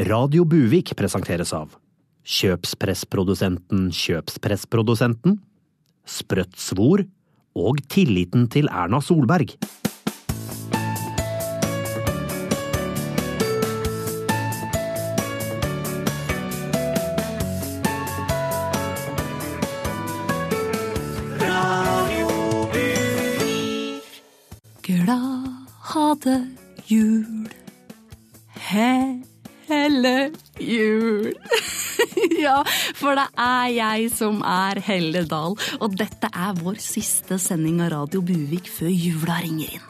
Radio Buvik presenteres av Kjøpspressprodusenten Kjøpspressprodusenten, Sprøtt svor og tilliten til Erna Solberg. Glad hadde jul, hele jul. ja, for det er jeg som er Helle Dahl, og dette er vår siste sending av Radio Buvik før jula ringer inn.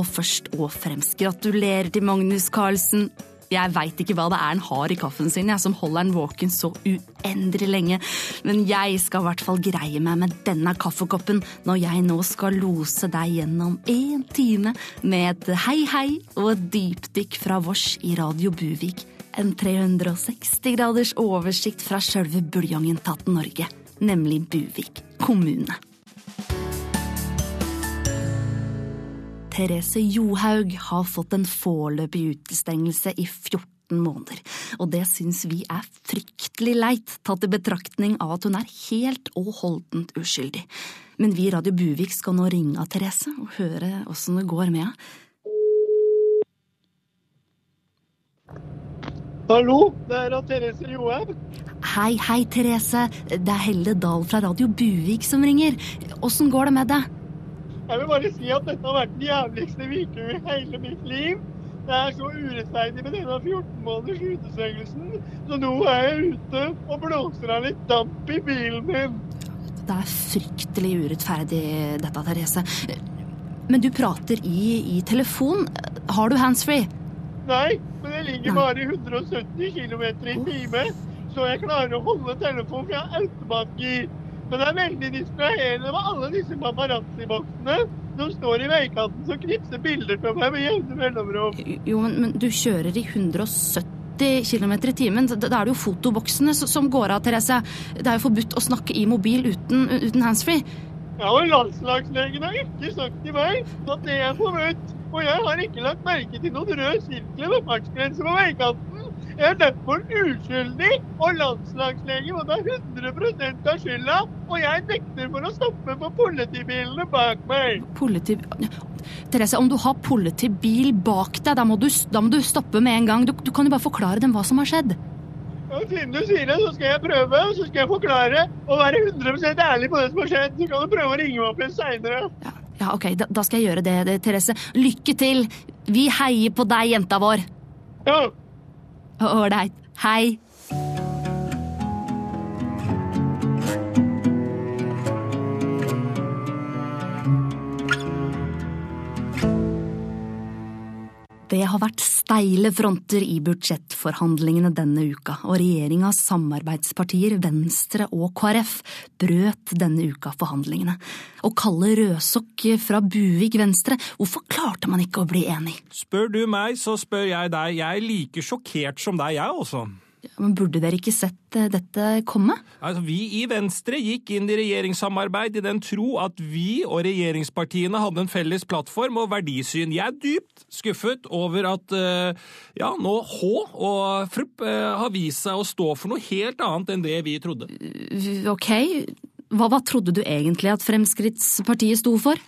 Og først og fremst gratulerer til Magnus Carlsen. Jeg veit ikke hva det er han har i kaffen sin, jeg, som holder han våken så uendelig lenge, men jeg skal i hvert fall greie meg med denne kaffekoppen når jeg nå skal lose deg gjennom én time med et hei hei og et dypdykk fra vårs i Radio Buvik. En 360 graders oversikt fra sjølve buljongen tatt Norge, nemlig Buvik kommune. Therese Johaug har fått en foreløpig utestengelse i 14 måneder, og det syns vi er fryktelig leit, tatt i betraktning av at hun er helt og holdent uskyldig. Men vi i Radio Buvik skal nå ringe av Therese og høre åssen det går med henne. Hallo, det er Therese Johaug. Hei, hei, Therese. Det er Helle Dahl fra Radio Buvik som ringer. Åssen går det med deg? Jeg vil bare si at dette har vært den jævligste uken i hele mitt liv. Det er så urettferdig med denne 14 måneders utestengelsen, så nå er jeg ute og blåser av litt damp i bilen min. Det er fryktelig urettferdig, dette, Therese. Men du prater i, i telefon. Har du handsfree? Nei, men jeg ligger bare i 170 km i timen, så jeg klarer å holde telefonen fra automatgir. Men det er veldig distraherende med alle disse paparazzi-boksene som står i veikanten som knipser bilder fra meg med jevne mellomrom. Jo, men, men, du kjører i 170 km i timen. Da er det jo fotoboksene som går av, Therese. Det er jo forbudt å snakke i mobil uten, uten handsfree. Ja, og landslagslegen har ikke sagt til meg at det er forbudt. Og jeg har ikke lagt merke til noen rød sirkler med fartsgrense på veikanten. Jeg er derfor uskyldig, og landslagslegen må ta 100 av skylda. Og jeg nekter for å stoppe på politibilene bak meg. Politi... Therese, om du har politibil bak deg, da må du, da må du stoppe med en gang. Du, du, kan jo bare forklare dem hva som har skjedd. Ja, Siden du sier det, så skal jeg prøve, så skal jeg forklare og være 100 ærlig på det som har skjedd. Så kan du prøve å ringe meg opp igjen seinere. Ja, ja, ok, da, da, skal jeg gjøre det, det, Therese. Lykke til. Vi heier på deg, jenta vår. Ja. Ålreit. Hei. Det har vært steile fronter i budsjettforhandlingene denne uka, og regjeringas samarbeidspartier Venstre og KrF brøt denne uka forhandlingene. Og Kalle Røsok fra Buvik Venstre, hvorfor klarte man ikke å bli enig? Spør du meg, så spør jeg deg. Jeg er like sjokkert som deg, jeg også. Men Burde dere ikke sett eh, dette komme? Altså, Vi i Venstre gikk inn i regjeringssamarbeid i den tro at vi og regjeringspartiene hadde en felles plattform og verdisyn. Jeg er dypt skuffet over at uh, ja, nå H og Frupp uh, har vist seg å stå for noe helt annet enn det vi trodde. Ok, hva, hva trodde du egentlig at Fremskrittspartiet sto for?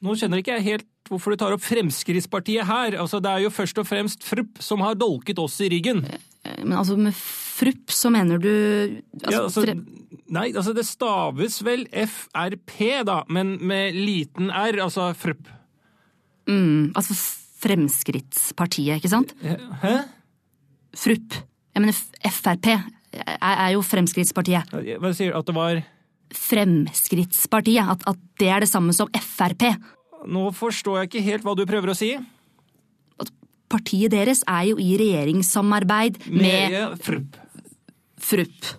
Nå kjenner ikke jeg helt hvorfor du tar opp Fremskrittspartiet her. Altså, Det er jo først og fremst Frupp som har dolket oss i ryggen. Men altså, med frupp så mener du altså, ja, altså, Nei, altså det staves vel FRP, da, men med liten r, altså frupp. Mm, altså Fremskrittspartiet, ikke sant? Hæ? Frupp. Jeg mener Frp er, er jo Fremskrittspartiet. Hva sier du? At det var Fremskrittspartiet. At, at det er det samme som Frp. Nå forstår jeg ikke helt hva du prøver å si partiet deres er jo i regjeringssamarbeid med, med Frupp. Frupp.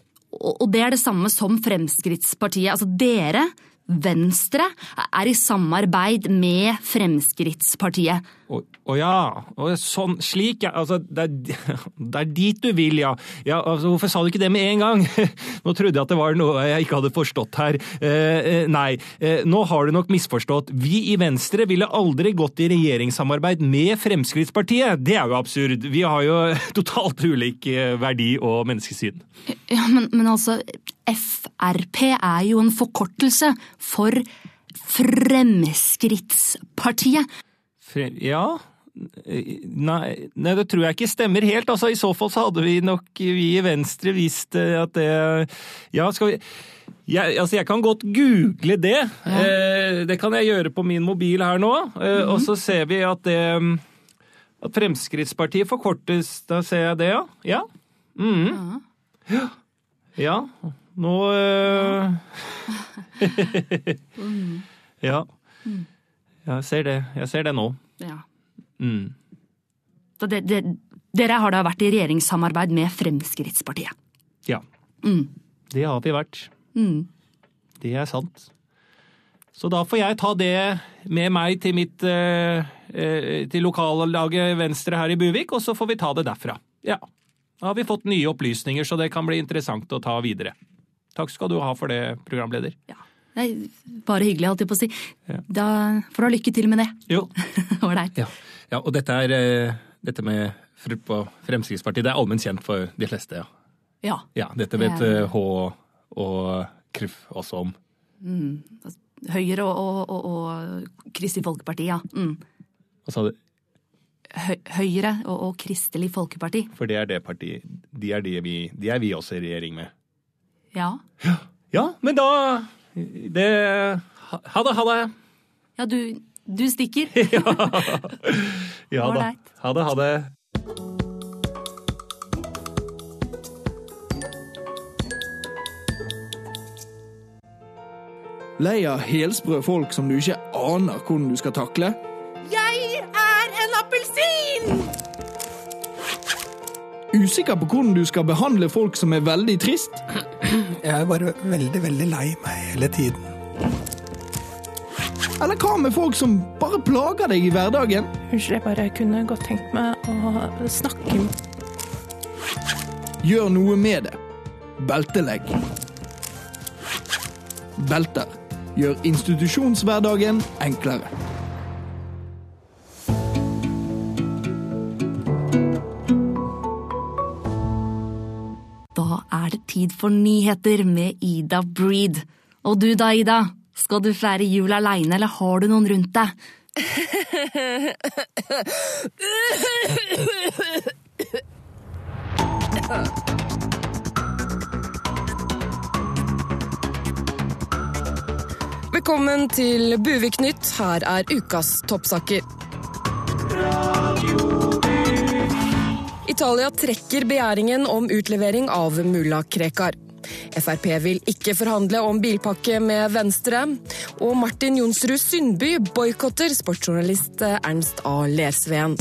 Og det er det samme som Fremskrittspartiet. Altså dere, Venstre er i samarbeid med Fremskrittspartiet. Å ja, å, sånn, slik ja. Altså, det er, det er dit du vil, ja. ja altså, hvorfor sa du ikke det med en gang? Nå trodde jeg at det var noe jeg ikke hadde forstått her. Eh, eh, nei, eh, nå har du nok misforstått. Vi i Venstre ville aldri gått i regjeringssamarbeid med Fremskrittspartiet. Det er jo absurd. Vi har jo totalt ulik eh, verdi og menneskesyn. Ja, men, men altså, Frp er jo en forkortelse for Fremskrittspartiet. Fre- Ja Nei, nei, det tror jeg ikke stemmer helt. Altså, I så fall så hadde vi nok, vi i Venstre, visst eh, at det Ja, skal vi jeg, altså jeg kan godt google det. Eh, det kan jeg gjøre på min mobil her nå. Eh, Og så ser vi at det At Fremskrittspartiet forkortes. Da ser jeg det, ja. Ja. Mhm. ja. ja. Nå eh, Ja. Jeg ser det. Jeg ser det nå. Ja. Mm. Det, det, dere har da vært i regjeringssamarbeid med Fremskrittspartiet. Ja. Mm. Det har vi vært. Mm. Det er sant. Så da får jeg ta det med meg til mitt eh, eh, til lokallaget Venstre her i Buvik, og så får vi ta det derfra. Ja. Da har vi fått nye opplysninger, så det kan bli interessant å ta videre. Takk skal du ha for det, programleder. Ja. Nei, bare hyggelig, holdt jeg på å si. Ja. Da får du ha lykke til med det. Jo. Ålreit. Ja. ja, og dette er eh, dette med Fremskrittspartiet, det er allment kjent for de fleste, ja. Ja. Ja, dette vet Det eh, H og KrF også om. Høyre og, og, og, og Kristelig Folkeparti, ja. Mm. Hva sa du? Hø Høyre og, og Kristelig Folkeparti. For det er det partiet De er, det vi, de er vi også i regjering med. Ja. Ja, men da Det Ha det, ha det. Ja, du, du stikker. Ja da. Ha det, ha det. Lei av helsprø folk som du ikke aner hvordan du skal takle? Jeg er en appelsin! Usikker på hvordan du skal behandle folk som er veldig trist? Jeg er bare veldig, veldig lei meg hele tiden. Eller hva med folk som bare plager deg i hverdagen? Unnskyld, jeg bare kunne godt tenkt meg å snakke med Gjør noe med det. Beltelegg. Belter gjør institusjonshverdagen enklere. Tid for nyheter med Ida Breed. Og du da, Ida? Skal du feire jul aleine, eller har du noen rundt deg? Velkommen til Buvik-nytt. Her er ukas toppsaker. Italia trekker begjæringen om utlevering av mulla Krekar. Frp vil ikke forhandle om bilpakke med Venstre. Og Martin Jonsrud Sundby boikotter sportsjournalist Ernst A. Lersveen.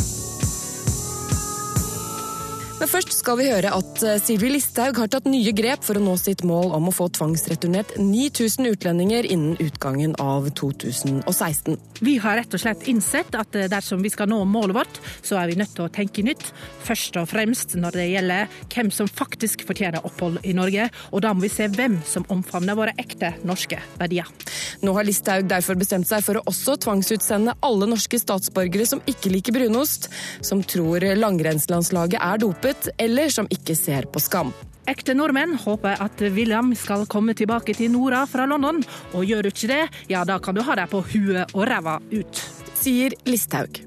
Men først skal vi høre at eh, Sylvi Listhaug har tatt nye grep for å nå sitt mål om å få tvangsreturnert 9000 utlendinger innen utgangen av 2016. Vi har rett og slett innsett at eh, dersom vi skal nå målet vårt, så er vi nødt til å tenke nytt. Først og fremst når det gjelder hvem som faktisk fortjener opphold i Norge. Og da må vi se hvem som omfavner våre ekte norske verdier. Nå har Listhaug derfor bestemt seg for å også tvangsutsende alle norske statsborgere som ikke liker brunost, som tror langrennslandslaget er dopet, eller som ikke ser på Skam. Ekte nordmenn håper at William skal komme tilbake til Nora fra London. Og gjør du ikke det, ja da kan du ha deg på huet og ræva ut. sier Listhaug.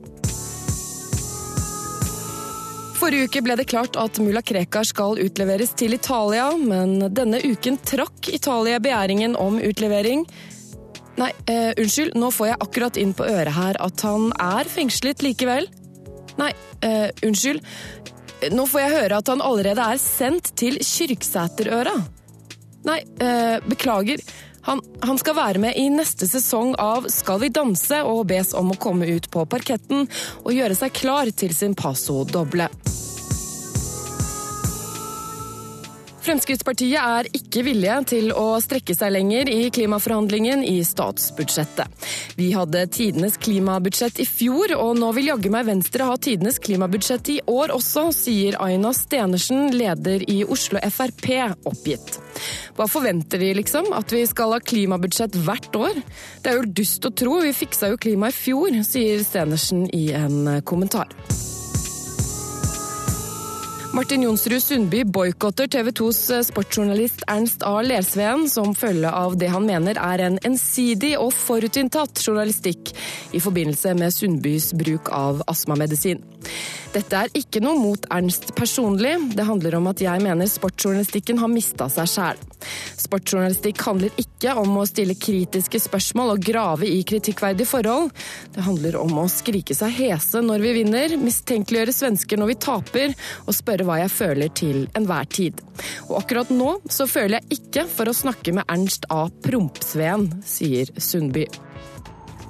Forrige uke ble det klart at mulla Krekar skal utleveres til Italia, men denne uken trakk Italia begjæringen om utlevering. Nei, eh, unnskyld, nå får jeg akkurat inn på øret her at han er fengslet likevel. Nei, eh, unnskyld. Nå får jeg høre at han allerede er sendt til Kyrksæterøra. Nei, eh, beklager. Han, han skal være med i neste sesong av Skal vi danse og bes om å komme ut på parketten og gjøre seg klar til sin passo Fremskrittspartiet er ikke villige til å strekke seg lenger i klimaforhandlingen i statsbudsjettet. Vi hadde tidenes klimabudsjett i fjor, og nå vil jaggu meg Venstre ha tidenes klimabudsjett i år også, sier Aina Stenersen, leder i Oslo Frp, oppgitt. Hva forventer de, liksom? At vi skal ha klimabudsjett hvert år? Det er jo dust å tro, vi fiksa jo klima i fjor, sier Stenersen i en kommentar. Martin Jonsrud Sundby boikotter TV 2s sportsjournalist Ernst A. Lersveen som følge av det han mener er en ensidig og forutinntatt journalistikk i forbindelse med Sundbys bruk av astmamedisin. Dette er ikke noe mot Ernst personlig, det handler om at jeg mener sportsjournalistikken har mista seg sjæl. Sportsjournalistikk handler ikke om å stille kritiske spørsmål og grave i kritikkverdige forhold. Det handler om å skrike seg hese når vi vinner, mistenkeliggjøre svensker når vi taper, og spørre hva jeg føler til enhver tid. Og akkurat nå så føler jeg ikke for å snakke med Ernst A. Prompsveen, sier Sundby.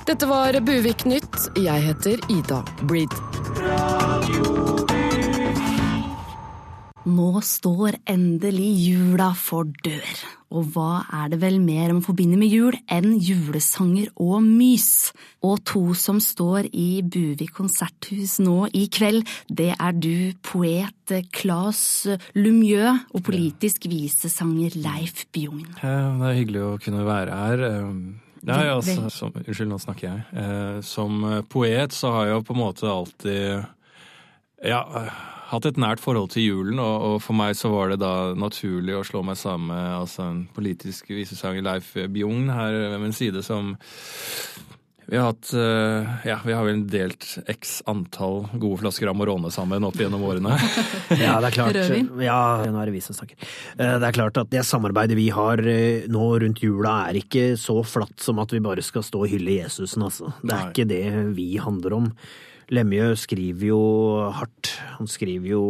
Dette var Buvik Nytt. Jeg heter Ida Breed. Nå står endelig jula for dør. Og hva er det vel mer man forbinder med jul enn julesanger og mys? Og to som står i Buvik konserthus nå i kveld, det er du, poet Claes Lumieux, og politisk visesanger Leif Bjugn. Det er hyggelig å kunne være her. Nei, altså, som, unnskyld, nå snakker jeg. Eh, som poet så har jeg jo på en måte alltid ja, hatt et nært forhold til julen, og, og, for meg så var det da naturlig å slå meg sammen med altså, en politisk visesanger, Leif Bjugn, her ved min side, som vi har hatt Ja, vi har vel delt x antall gode flasker Amorone sammen opp gjennom årene. ja, det er klart. Ja, nå er det vi som snakker. Det er klart at det samarbeidet vi har nå rundt jula er ikke så flatt som at vi bare skal stå og hylle Jesusen, altså. Det er Nei. ikke det vi handler om. Lemjø skriver jo hardt. Han skriver jo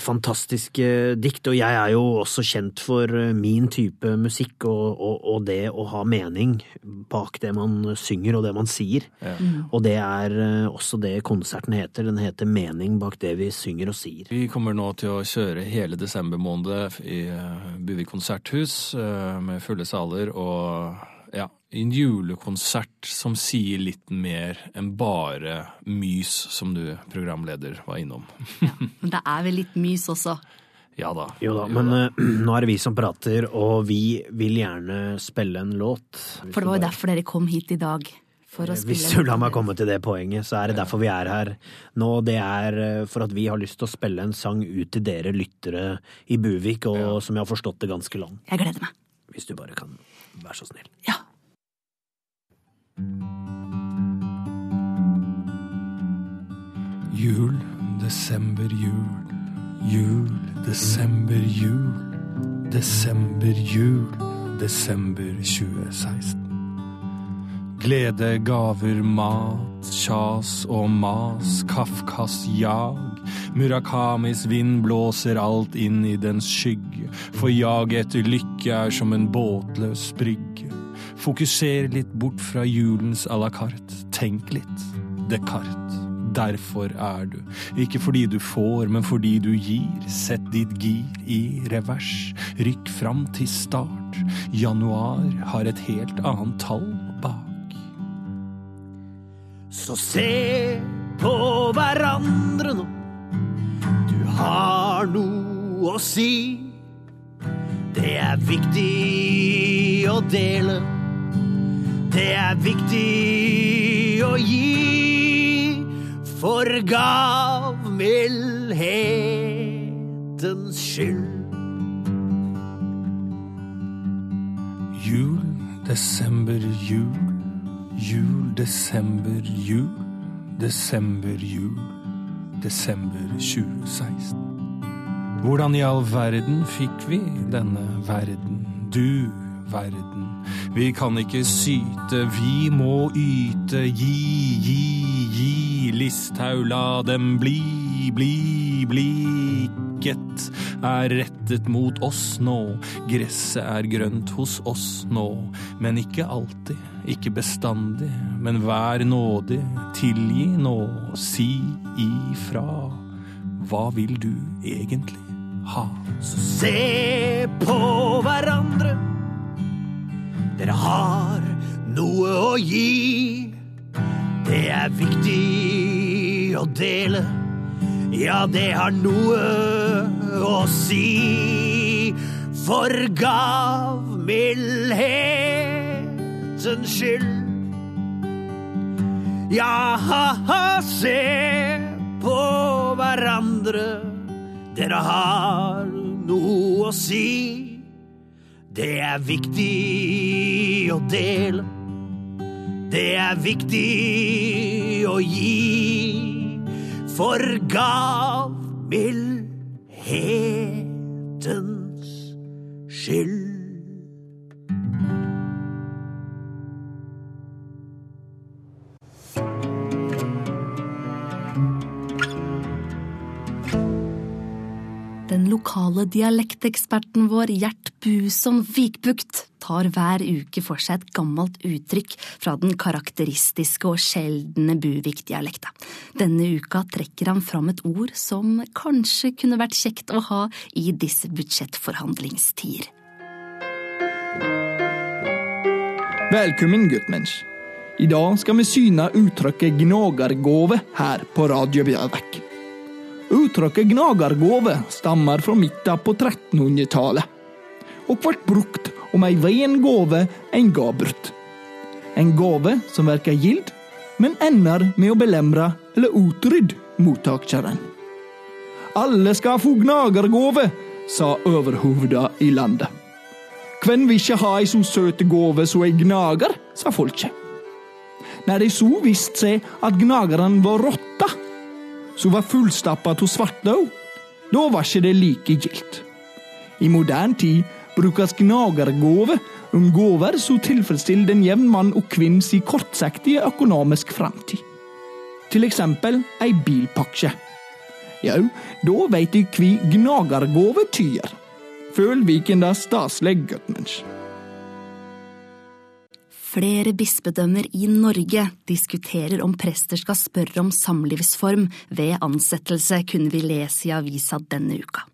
fantastiske dikt, og jeg er jo også kjent for min type musikk og, og, og det å ha mening bak det man synger og det man sier. Ja. Mm. Og det er også det konserten heter. Den heter Mening bak det vi synger og sier. Vi kommer nå til å kjøre hele desember måned i Buvik konserthus med fulle saler og ja, en julekonsert som sier litt mer enn bare mys, som du, programleder, var innom. ja, men det er vel litt mys også? Ja da. Jo da, men uh, nå er det vi som prater, og vi vil gjerne spille en låt. For det var jo derfor dere kom hit i dag. For å spille Hvis du lar meg komme til det poenget, så er det derfor vi er her nå. Det er eh, for at vi har lyst til å spille en sang ut til dere lyttere i Buvik, og ja. som jeg har forstått det ganske langt. Jeg gleder meg. Hvis du bare kan være så snill. Ja. Jul, desember, jul. Jul, desember, jul. Desember, jul. Desember 2016. Glede, gaver, mat, kjas og mas, Kafkas jag. Murakamis vind blåser alt inn i dens skygge, for jaget etter lykke er som en båtløs brygge. Fokuser litt bort fra julens à la carte. Tenk litt. Descartes. Derfor er du. Ikke fordi du får, men fordi du gir. Sett ditt gir i revers. Rykk fram til start. Januar har et helt annet tall bak. Så se på hverandre nå. Har noe å si. Det er viktig å dele. Det er viktig å gi for gavmildhetens skyld. Jul, desember, jul. Jul, desember, jul. Desember, jul. Desember 2016. Hvordan i all verden fikk vi denne verden? Du, verden vi kan ikke syte, vi må yte. Gi, gi, gi. Listhaug, la dem bli, bli, bli. blikket er rettet mot oss nå. Gresset er grønt hos oss nå, men ikke alltid, ikke bestandig. Men vær nådig, tilgi nå, si ifra. Hva vil du egentlig? ha. Så se på hverandre. Dere har noe å gi. Det er viktig å dele. Ja, det har noe å si. For gavmildhetens skyld. Ja, se på hverandre. Dere har noe å si. Det er viktig å dele. Det er viktig å gi. For gavmildhetens skyld. Den lokale dialekteksperten vår Gjert Buson Vikbukt tar hver uke for seg et gammelt uttrykk fra den karakteristiske og sjeldne Buvik-dialekta. Denne uka trekker han fram et ord som kanskje kunne vært kjekt å ha i disse budsjettforhandlingstider. Velkommen, guttmensch. I dag skal vi syne uttrykket gnagergåve her på Radio Bjørvek. Uttrykket gnagergåve stammer fra midten på 1300-tallet, og ble brukt om ei ren gåve en ga bort. En gave som virker gild, men ender med å belemre eller utrydde mottakeren. Alle skal få gnagergåve, sa overhovda i landet. Hvem vil ikke ha ei så søt gave som ei gnager, sa folket. Når det så viste seg at gnageren var rotta, som var fullstappa av svartløv, da var ikke det like gildt. I moderne tid brukes gnagergåve om gaver som tilfredsstiller den jevn mann og kvinnes kortsiktige økonomisk framtid. Til eksempel ei bilpakke. Jau, da veit du hva gnagergåve tyr. Føl Viken da staselig, guttmensch. Flere bispedømmer i Norge diskuterer om prester skal spørre om samlivsform ved ansettelse, kunne vi lese i avisa denne uka.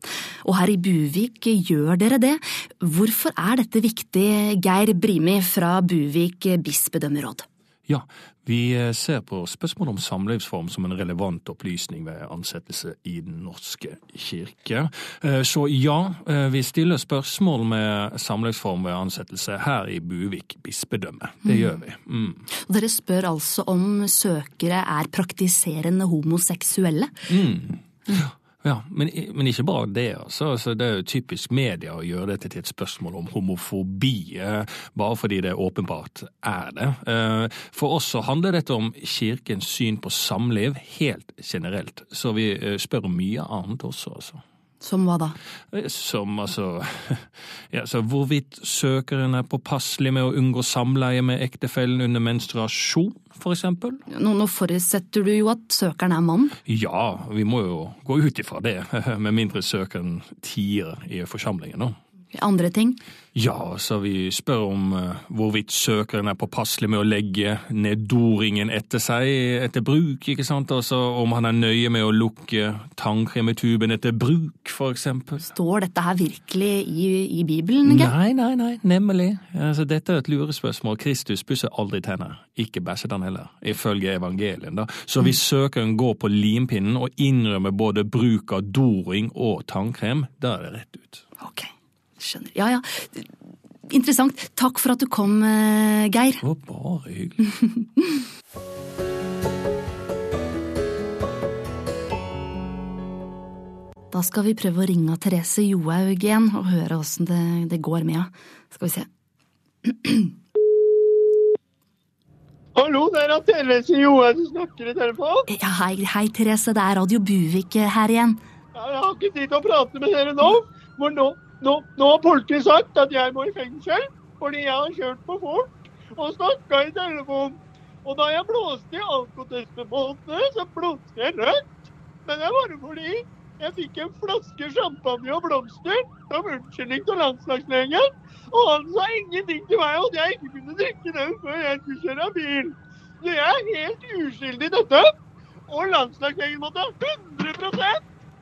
Og her i Buvik gjør dere det. Hvorfor er dette viktig, Geir Brimi fra Buvik bispedømmeråd? Ja, vi eh, ser på spørsmålet om samlivsform som en relevant opplysning ved ansettelse i Den norske kirke. Eh, så ja, eh, vi stiller spørsmål med samlivsform ved ansettelse her i Buvik bispedømme. Det mm. gjør vi. Mm. Dere spør altså om søkere er praktiserende homoseksuelle? Mm. Ja. Ja, men, men, ikke bare det. altså. altså. Det er jo typisk media å gjøre dette til et spørsmål om homofobi, eh, bare fordi det åpenbart er det. Eh, for oss så handler dette om kirkens syn på samliv helt generelt, så vi eh, spør mye annet også. altså. Som hva da? Som altså ja, så Hvorvidt søkeren er påpasselig med å unngå samleie med ektefellen under menstruasjon, eksempel. Nå, nå forutsetter du jo at søkeren er mann? Ja, vi må jo gå ut ifra det. Med mindre søkeren tier i forsamlingen. nå. Andre ting? Ja, så vi spør om uh, hvorvidt søkeren er påpasselig med å legge ned doringen etter seg etter bruk, ikke sant? Altså om han er nøye med å lukke tannkremetuben etter bruk, for eksempel. Står dette her virkelig i, i Bibelen? Ikke? Nei, nei, nei, nemlig. Altså, dette er et lurespørsmål. Kristus pusser aldri tenner. Ikke bæsjet han heller, ifølge evangelien. da. Så hvis søkeren går på limpinnen og innrømmer både bruk av doring og tannkrem, da er det rett ut. Okay. Skjønner. Ja ja. Interessant. Takk for at du kom, eh, Geir. Det var bare hyggelig. Da skal vi prøve å ringe Therese Johaug igjen og høre åssen det, det, går med henne. Skal vi se. Hallo, det er Therese Johaug som snakker i telefonen. Ja, hei, hei, Therese. Det er Radio Buvik eh, her igjen. Jeg har ikke tid til å prate med dere nå. For nå, nå, har politiet sagt at jeg må i fengsel fordi jeg har kjørt for fort og snakka i telefon. Og da jeg blåste i alkotestemåtene, så blåste jeg rødt. Men det bare fordi jeg fikk en flaske champagne og blomster som unnskyldning til landslagslegen. Og han sa ingenting til meg at jeg ikke kunne drikke den før jeg skulle kjøre bil. Så jeg er helt uskyldig i dette. Og landslagslegen måtte ha 100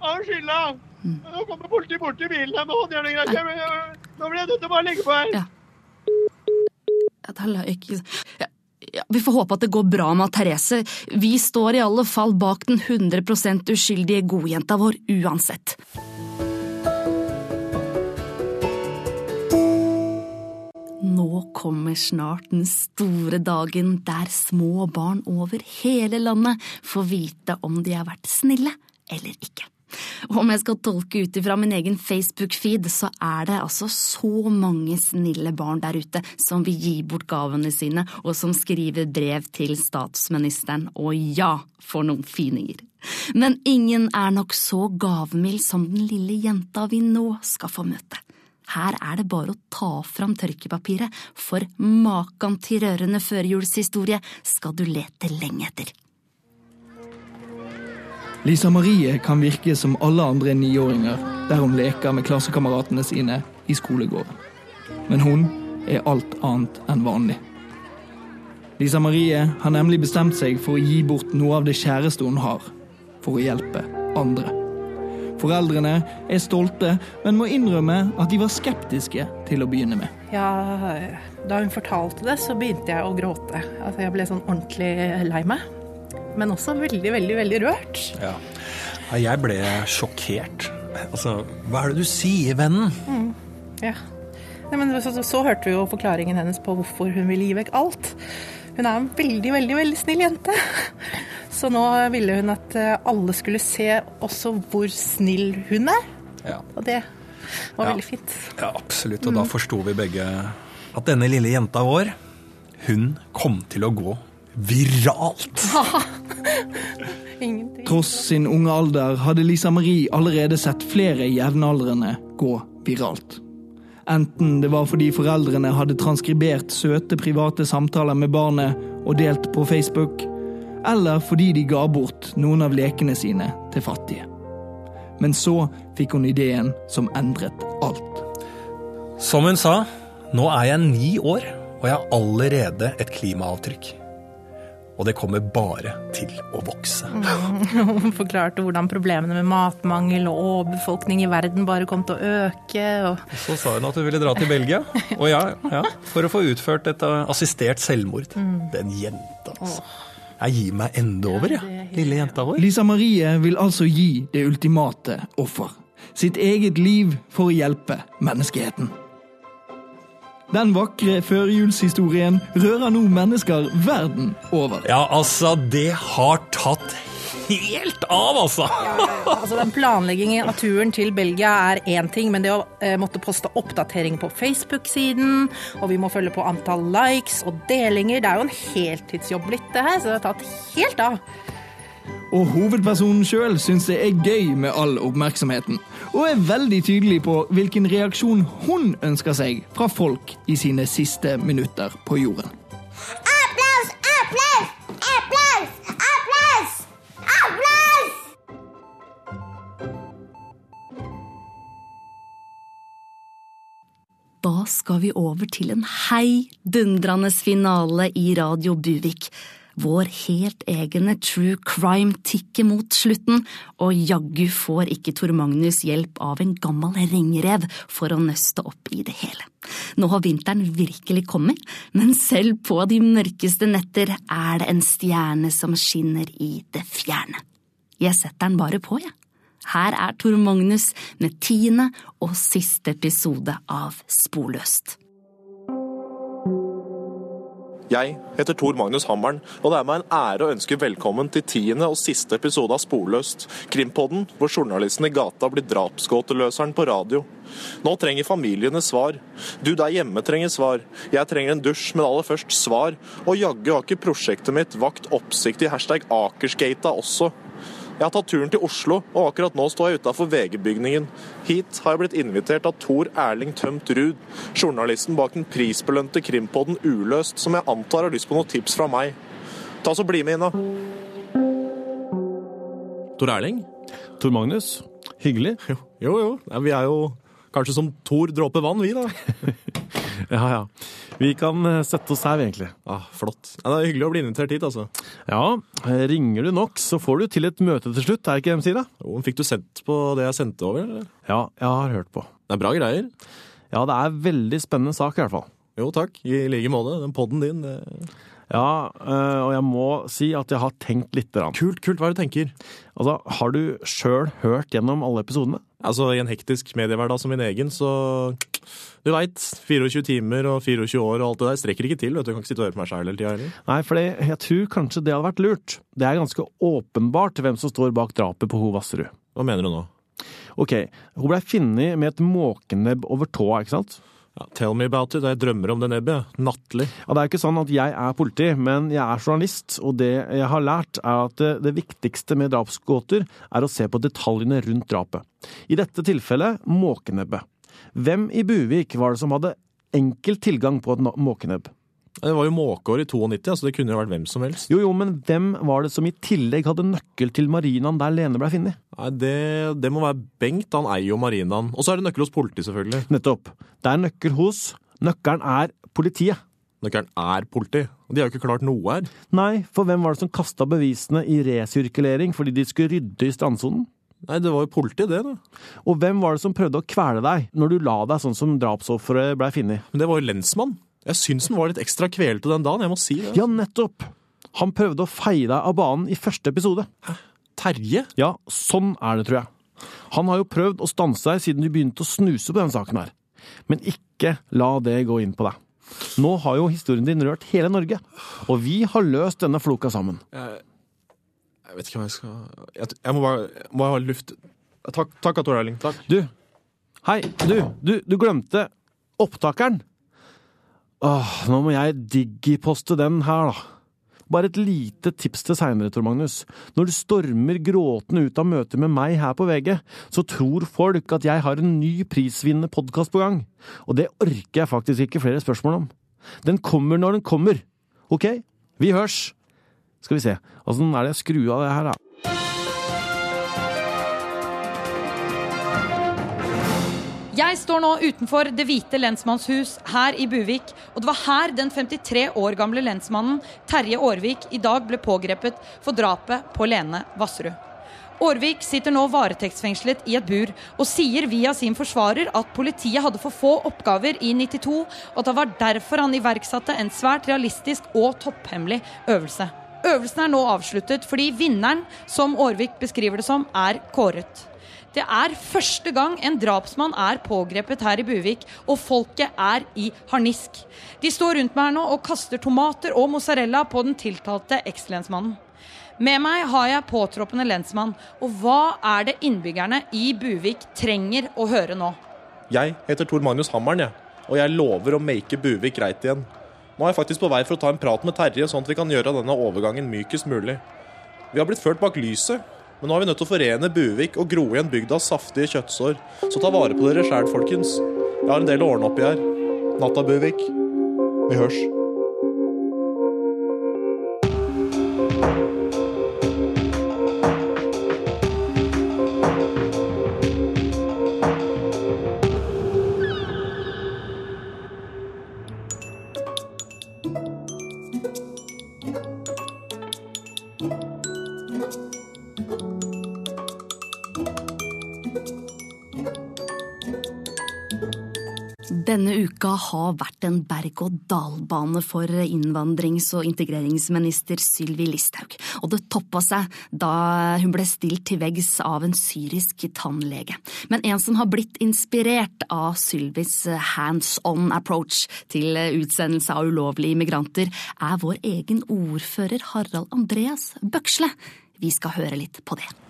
av skylda. Nå kommer politiet bort til bilen her med håndjern og greier. Nå blir jeg nødt til å bare legge på her. Ja. Ja, da la jeg ikke ja, ja, Vi får håpe at det går bra med Therese. Vi står i alle fall bak den 100% uskyldige godjenta vår uansett. Nå kommer snart den store dagen der små barn over hele landet får vite om de har vært snille eller ikke. Om jeg skal tolke ut ifra min egen Facebook-feed, så er det altså så mange snille barn der ute som vil gi bort gavene sine, og som skriver brev til statsministeren. Og ja, for noen fininger! Men ingen er nok så gavmild som den lille jenta vi nå skal få møte. Her er det bare å ta fram tørkepapiret, for makan til rørende førjulshistorie skal du lete lenge etter. Lisa Marie kan virke som alle andre niåringer der hun leker med klassekameratene sine i skolegården. Men hun er alt annet enn vanlig. Lisa Marie har nemlig bestemt seg for å gi bort noe av det kjæreste hun har, for å hjelpe andre. Foreldrene er stolte, men må innrømme at de var skeptiske til å begynne med. Ja, Da hun fortalte det, så begynte jeg å gråte. Altså, Jeg ble sånn ordentlig lei meg men også veldig, veldig, veldig rørt. Ja. Jeg ble sjokkert. Altså, hva er det du sier, vennen? Mm. Ja. Nei, men så, så, så, hørte vi jo forklaringen hennes på hvorfor hun ville gi vekk alt. Hun er en veldig, veldig, veldig snill jente. Så nå ville hun at eh, alle skulle se også hvor snill hun er. Ja. Og det var ja. veldig fint. Ja, absolutt. Og mm. da forsto vi begge at denne lille jenta vår, hun kom til å gå viralt. Tross sin unge alder hadde Lisa Marie allerede sett flere jevnaldrende gå viralt. Enten det var fordi foreldrene hadde transkribert søte private samtaler med barnet og delt på Facebook, eller fordi de ga bort noen av lekene sine til fattige. Men så fikk hun ideen som endret alt. Som hun sa, nå er jeg ni år, og jeg har allerede et klimaavtrykk. Og det kommer bare til å vokse. Hun forklarte hvordan problemene med matmangel og overbefolkning i verden bare kom til å øke. Og... Så sa hun at hun ville dra til Belgia, og ja, ja for å få utført et uh, assistert selvmord. Mm. Den jenta, altså. Jeg gir meg enda over, jeg, ja, lille jenta vår. Lisa Marie vil altså gi det ultimate offer. Sitt eget liv for å hjelpe menneskeheten. Den vakre førjulshistorien rører nå mennesker verden over. Ja, altså, det har tatt helt av, altså! Ja, altså den Planleggingen av turen til Belgia er én ting, men det å eh, måtte poste oppdatering på Facebook-siden, og vi må følge på antall likes og delinger, det er jo en heltidsjobb blitt, det her, så det har tatt helt av. Og hovedpersonen sjøl syns det er gøy med all oppmerksomheten, og er veldig tydelig på hvilken reaksjon hun ønsker seg fra folk i sine siste minutter på jorden. Applaus! Applaus! Applaus! Applaus! Applaus! Da skal vi over til en heidundrende finale i Radio Buvik vår helt egne true crime tikker mot slutten, og jaggu får ikke Tor Magnus hjelp av en gammel ringrev for å nøste opp i det hele. Nå har vinteren virkelig kommet, men selv på de mørkeste netter er det en stjerne som skinner i det fjerne. Jeg setter den bare på, jeg. Her er Tor Magnus med tiende og siste episode av Sporløst. Jeg heter Tor Magnus Hammeren, og det er meg en ære å ønske velkommen til tiende og siste episode av Sporløst, krimpodden hvor journalisten i gata blir drapsgåteløseren på radio. Nå trenger familiene svar. Du der hjemme trenger svar. Jeg trenger en dusj, men aller først svar. Og jaggu har ikke prosjektet mitt vakt oppsikt i hashtag Akersgata også. Jeg har tatt turen til Oslo, og akkurat nå står jeg utafor VG-bygningen. Hit har jeg blitt invitert av Tor Erling Tømt Ruud, journalisten bak den prisbelønte krimpodden Uløst, som jeg antar har lyst på noen tips fra meg. Ta så Bli med inn, da. Tor Erling? Tor Magnus? Hyggelig. Jo, jo. jo. Ja, vi er jo kanskje som Tor dråper vann, vi, da. ja, ja. Vi kan eh, sette oss her, egentlig. Ah, flott. Ja, det er hyggelig å bli invitert hit, altså. Ja, ringer du nok, så får du til et møte til slutt, er det ikke det de sier, da? Jo, Fikk du sett på det jeg sendte over, eller? Ja, jeg har hørt på. Det er bra greier. Ja, det er veldig spennende sak, i hvert fall. Jo, takk. I like måte. Den podden din, det Ja, øh, og jeg må si at jeg har tenkt lite grann. Kult, kult. Hva er det du tenker? Altså, har du sjøl hørt gjennom alle episodene? Altså, I en hektisk mediehverdag som min egen, så Du veit, 24 timer og 24 år og alt det der strekker ikke til. vet Du Du kan ikke sitte og høre på meg sjæl hele tida heller. Nei, for jeg tror kanskje det hadde vært lurt. Det er ganske åpenbart hvem som står bak drapet på Ho Vasserud. Hva mener du nå? Ok, hun blei funnet med et måkenebb over tåa, ikke sant? Ja, tell me about it. Jeg drømmer om det nebbet. Nattlig. Ja, Det er ikke sånn at jeg er politi, men jeg er journalist, og det jeg har lært, er at det, det viktigste med drapsgåter er å se på detaljene rundt drapet. I dette tilfellet måkenebbet. Hvem i Buvik var det som hadde enkel tilgang på et måkenebb? Det var jo måkeår i 92, så det kunne jo vært hvem som helst. Jo, jo, men hvem var det som i tillegg hadde nøkkel til marinaen der Lene ble funnet? Nei, det, det, må være Bengt, han eier jo marinaen. Og så er det nøkkel hos politiet, selvfølgelig. Nettopp. Det er nøkkel hos. Nøkkelen er politiet. Nøkkelen er politi. De har jo ikke klart noe her. Nei, for hvem var det som kasta bevisene i resirkulering fordi de skulle rydde i strandsonen? Nei, det var jo politiet, det, da. Og hvem var det som prøvde å kvele deg når du la deg sånn som drapsofferet blei funnet? Men det var jo lensmann. Jeg syns han var litt ekstra kvelete den dagen, jeg må si det. Ja, nettopp! Han prøvde å feie deg av banen i første episode. Hæ? Terje? Ja, sånn er det, tror jeg. Han har jo prøvd å stanse deg siden du begynte å snuse på denne saken her. Men ikke la det gå inn på deg. Nå har jo historien din rørt hele Norge, og vi har løst denne floka sammen. Jeg, jeg vet ikke hva jeg skal Jeg, jeg må bare må ha luft Takk, takk Tor Erling. Takk. Du. Hei, du. Du, du glemte opptakeren. Åh, nå må jeg digiposte den her, da. Bare et lite tips til seinere, Tor Magnus. Når du stormer gråtende ut av møtet med meg her på VG, så tror folk at jeg har en ny prisvinnende podkast på gang. Og det orker jeg faktisk ikke flere spørsmål om. Den kommer når den kommer. Ok? Vi hørs! Skal vi se, åssen er det jeg skrur av det her, da? Jeg står nå utenfor Det hvite lensmannshus her i Buvik, og det var her den 53 år gamle lensmannen Terje Aarvik i dag ble pågrepet for drapet på Lene Vassrud. Aarvik sitter nå varetektsfengslet i et bur og sier via sin forsvarer at politiet hadde for få oppgaver i 92, og at det var derfor han iverksatte en svært realistisk og topphemmelig øvelse. Øvelsen er nå avsluttet fordi vinneren, som Aarvik beskriver det som, er kåret. Det er første gang en drapsmann er pågrepet her i Buvik, og folket er i harnisk. De står rundt meg her nå og kaster tomater og mozzarella på den tiltalte ekslensmannen. Med meg har jeg påtroppende lensmann, og hva er det innbyggerne i Buvik trenger å høre nå? Jeg heter Tor Magnus Hammeren, jeg. Og jeg lover å make Buvik greit igjen. Nå er jeg faktisk på vei for å ta en prat med Terje, sånn at vi kan gjøre denne overgangen mykest mulig. Vi har blitt ført bak lyset, men nå er vi nødt til å forene Buvik og gro igjen bygdas saftige kjøttsår. Så ta vare på dere sjæl, folkens. Jeg har en del å ordne opp i her. Natta, Buvik. Vi hørs. Uka har vært en berg-og-dal-bane for innvandrings- og integreringsminister Sylvi Listhaug, og det toppa seg da hun ble stilt til veggs av en syrisk tannlege. Men en som har blitt inspirert av Sylvis hands on approach til utsendelse av ulovlige immigranter, er vår egen ordfører Harald Andreas Bøksle. Vi skal høre litt på det.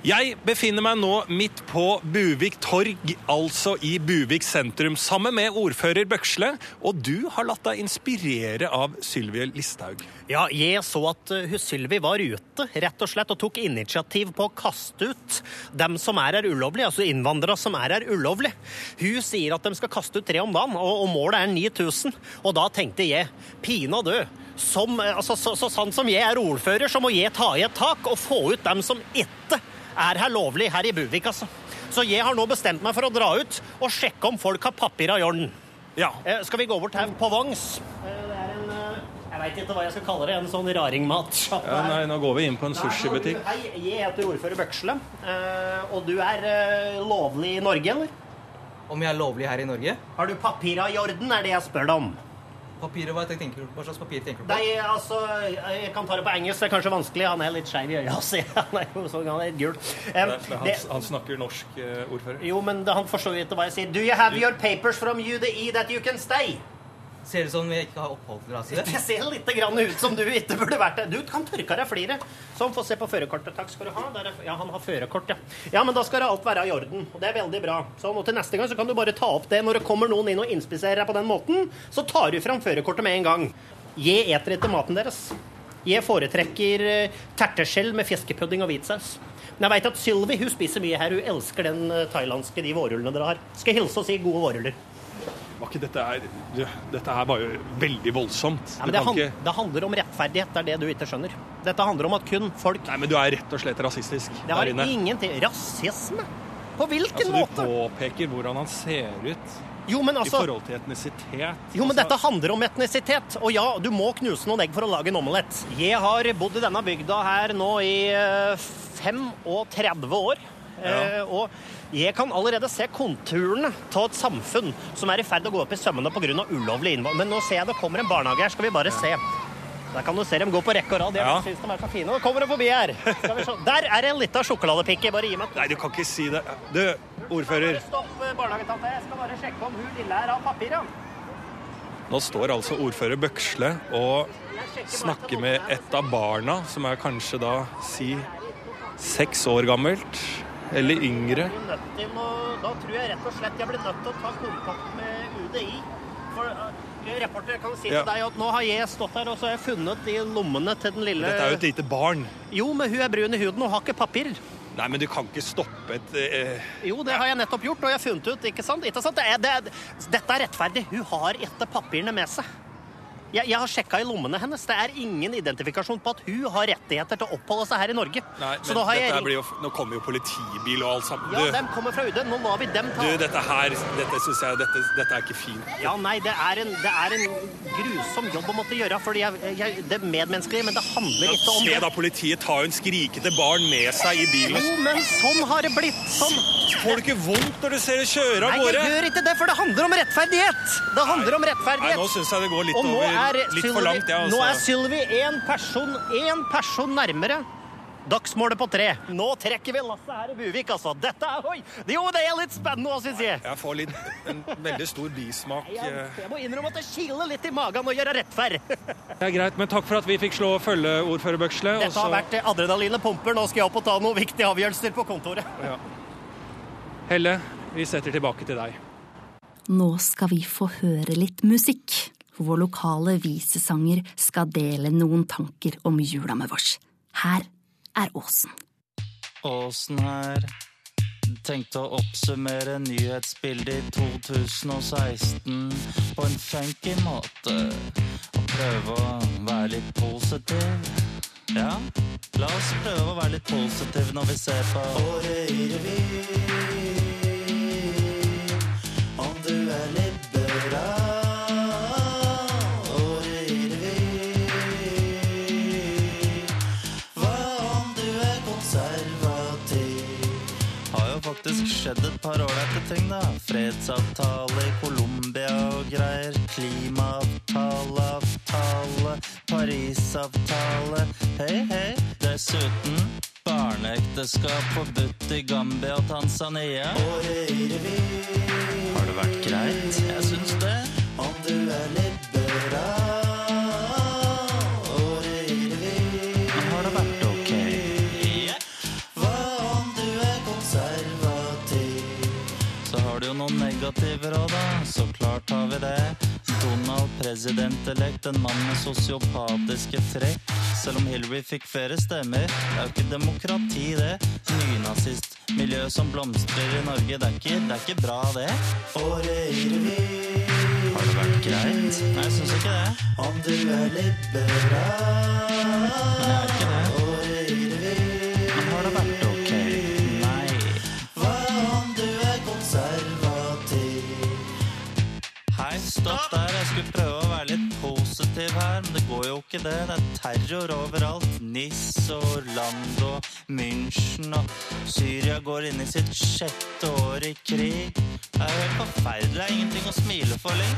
Jeg befinner meg nå midt på Buvik torg, altså i Buvik sentrum, sammen med ordfører Bøksle. Og du har latt deg inspirere av Sylvie Listhaug. Ja, jeg så at hun Sylvi var ute rett og slett og tok initiativ på å kaste ut dem som er her ulovlig, altså innvandrere som er her ulovlig. Hun sier at de skal kaste ut tre om dagen, og, og målet er 9000. Og da tenkte jeg, pinadø, som, altså, så, så sant som jeg er ordfører, så må jeg ta i et tak og få ut dem som ikke er her lovlig her i Buvik, altså. Så jeg har nå bestemt meg for å dra ut og sjekke om folk har papirer i orden. Ja. Eh, skal vi gå bort her på vangs? Eh, det er en eh, Jeg veit ikke hva jeg skal kalle det. En sånn raringmatsjappe Ja, nei, nå går vi inn på en sushibutikk. Hei, jeg heter ordfører Bøksle. eh, Og du er lovlig i Norge, eller? Om jeg er lovlig her i Norge? Har du papira i orden, er det jeg spør deg om. Papiret, hva, tenker hva slags papir tenker du på? Nei, altså, Jeg kan ta det på engelsk. Det er kanskje vanskelig. Han er litt skeiv i øya. Så han er jo sånn, han er gul. Men han, det, han snakker norsk, uh, ordfører. jo, men det, han forstår ikke hva jeg sier. Do you have your papers from UDI that you can stay? Ser ut som vi ikke har oppholdstillatelse? Det ser litt ut som du ikke burde vært det. Du kan tørke deg flere. Sånn, få se på førerkortet. Takk skal du ha. Er, ja, han har førerkort, ja. Ja, men da skal alt være i orden. Og det er veldig bra. Sånn, og til neste gang så kan du bare ta opp det når det kommer noen inn og inspiserer deg på den måten. Så tar du fram førerkortet med en gang. Jeg eter etter maten deres. Jeg foretrekker eh, terteskjell med fiskepudding og hvitsaus. Men jeg veit at Sylvi spiser mye her. Hun elsker den eh, thailandske, de vårrullene dere har. Skal hilse og si gode vårruller. Var ikke dette her Dette her var jo veldig voldsomt. Ja, men det, han, ikke det handler om rettferdighet. Det er det du ikke skjønner. Dette handler om at kun folk Nei, men du er rett og slett rasistisk Det har der inne. ingenting Rasisme? På hvilken Altså, måte? du påpeker hvordan han ser ut Jo, men altså- i forhold til etnisitet. Jo, men Altså, dette handler om etnisitet. Og ja, du må knuse noen egg for å lage en omelett. Jeg har bodd i denne bygda her nå i eh, 35 år. Eh, og jeg kan allerede se konturene av et samfunn som er i ferd å gå opp i sømmene pga. ulovlig innvandring. Men nå ser jeg det kommer en barnehage her. Skal vi bare se. Der kan du se dem gå på rekke og rad. Ja. synes de er så fine. Nå kommer de forbi her. Der er en liten sjokoladepikke. Bare gi meg Nei, du kan ikke si det. Du, ordfører. Stopp, eh, barnehagetante. Jeg skal bare sjekke om hun lille her har papir, ja. Nå står altså ordfører Bøksle og snakker med et av barna, som er kanskje da si seks år gammelt. Eller yngre. til Da tror jeg rett og slett jeg blir nødt til å ta kontakt med UDI. For uh, reporter, jeg kan si Ja. til deg at nå har jeg stått her og så har jeg funnet i lommene til den lille Dette er jo et lite barn. Jo, men hun er brun i huden og har ikke papir. Nei, men du kan ikke stoppe et eh, Jo, det har jeg nettopp gjort, og jeg har funnet ut, ikke sant? Ikke sant? Det er, det er, dette er rettferdig. Hun har ikke papirene med seg. Jeg, jeg har sjekka i lommene hennes. Det er ingen identifikasjon på at hun har rettigheter til å oppholde seg her i Norge. Nei, Så men jeg blir jo, nå kommer jo politibil og alt sammen. Ja, dem kommer fra UD. Nå lar vi dem ta du dette her Dette syns jeg dette, dette er ikke fint. Ja, nei, det er, en, det er en grusom jobb å måtte gjøre. Fordi jeg, jeg, det er medmenneskelig, men det handler ikke om Se da, politiet tar jo en skrikete barn med seg i bilen. Jo, men sånn har det blitt. Sånn. Får du ikke vondt når du ser det kjøre av Nei, jeg gjør ikke det, for det handler om rettferdighet. Det handler om rettferdighet. Nei, nå syns jeg det går litt, over, er litt for langt, langt, jeg, Nå er altså. Sylvi én person, en person nærmere. Dagsmålet på tre. Nå trekker vi lasset her i Buvik, altså. Dette er oi! Jo, det er litt spennende òg, syns jeg. Jeg får litt, en veldig stor bismak. Jeg, eh. jeg må innrømme at det kiler litt i magen å gjøre rettferd. Det er greit, men takk for at vi fikk slå følge, ordfører Bøksle. og Dette har vært adrenalinet pumper. Nå skal jeg opp og ta noen viktige avgjørelser på kontoret. Ja. Helle, vi setter tilbake til deg. Nå skal vi få høre litt musikk. Vår lokale visesanger skal dele noen tanker om jula med oss. Her er Åsen. Åsen her. Tenkte å oppsummere nyhetsbildet i 2016 på en funky måte. Og prøve å være litt positiv. Ja, la oss prøve å være litt positive når vi ser på Året i revy. Skjedd et par ålreite ting, da. Fredsavtale i Colombia og greier. Klimaavtale, avtale, Parisavtale. Hei, hei. Dessuten barneekteskap forbudt i Gambia og Tanzania. Har det vært greit? Jeg syns det. Om du er jo noen negativer òg, da. Så klart har vi det. Donald presidentelekt, en mann med sosiopatiske trekk. Selv om Hillary fikk flere stemmer. Det er jo ikke demokrati, det. Nynazistmiljø som blomstrer i Norge. Det er ikke, det er ikke bra, det. Året i revy. Har det vært greit? Nei, jeg syns ikke det. Om du er liberal. Men jeg er ikke det. Ikke det. Det er terror overalt. Nis og Orlando, München og Syria går inn i sitt sjette år i krig. Det er jo helt forferdelig. Det er ingenting å smile for lenger.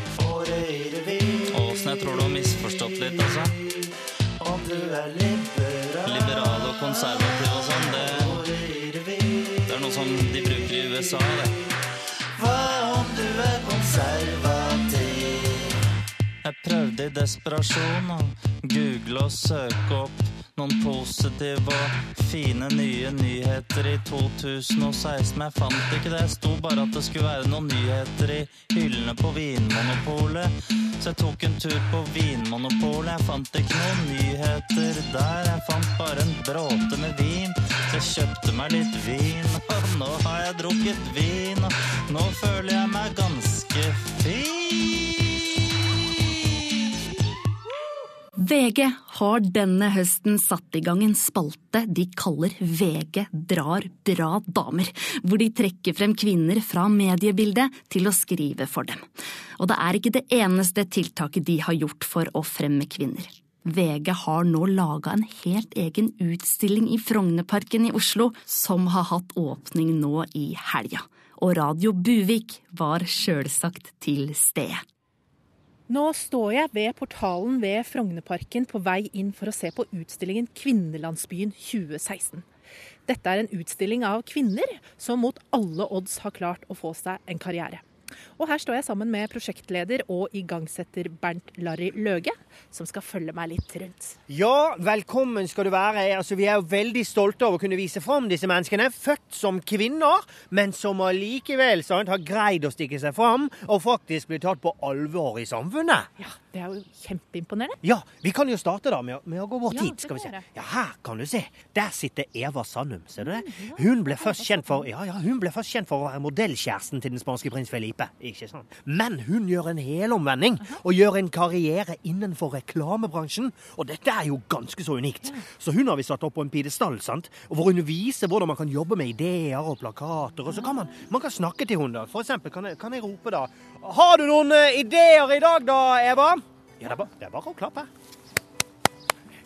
Åsen, jeg tror du har misforstått litt, altså. Om du er liberal Liberal og konservativ og sånn, det Det er noe som de bruker i USA, det. Hva om du er konservativ? Jeg prøvde i desperasjon å google og søke opp noen positive og fine nye nyheter i 2016, men jeg fant ikke det. Det sto bare at det skulle være noen nyheter i hyllene på Vinmonopolet. Så jeg tok en tur på Vinmonopolet. Jeg fant ikke noen nyheter der. Jeg fant bare en bråte med vin. Så jeg kjøpte meg litt vin, og nå har jeg drukket vin, og nå føler jeg meg ganske fri. VG har denne høsten satt i gang en spalte de kaller VG drar bra damer, hvor de trekker frem kvinner fra mediebildet til å skrive for dem. Og det er ikke det eneste tiltaket de har gjort for å fremme kvinner. VG har nå laga en helt egen utstilling i Frognerparken i Oslo, som har hatt åpning nå i helga. Og Radio Buvik var sjølsagt til stede. Nå står jeg ved portalen ved Frognerparken på vei inn for å se på utstillingen Kvinnelandsbyen 2016. Dette er en utstilling av kvinner som mot alle odds har klart å få seg en karriere. Og her står jeg sammen med prosjektleder og igangsetter Bernt Larry Løge, som skal følge meg litt rundt. Ja, velkommen skal du være. Altså, vi er jo veldig stolte over å kunne vise fram disse menneskene. Født som kvinner, men som allikevel sant, har greid å stikke seg fram og faktisk bli tatt på alvor i samfunnet. Ja, Det er jo kjempeimponerende. Ja, vi kan jo starte da med, å- med å gå bort Ja, hit. skal vi se. Ja, Her kan du se. Der sitter Eva Sandum. Ser du det? Hun ble først kjent for, ja, ja, hun ble først kjent for å være modellkjæresten til den spanske prins Felipe. Ikke sant? Men hun gjør en helomvending og gjør en karriere innenfor reklamebransjen. Og dette er jo ganske så unikt. Så hun har vi satt opp på en pidestall, sant? Og hvor hun viser hvordan man kan jobbe med ideer og plakater. Og så kan man, man kan snakke til henne da. For eksempel kan jeg, kan jeg rope da Har du noen eh, ideer i dag da, Eva? Ja, det er bare, det er bare å klappe.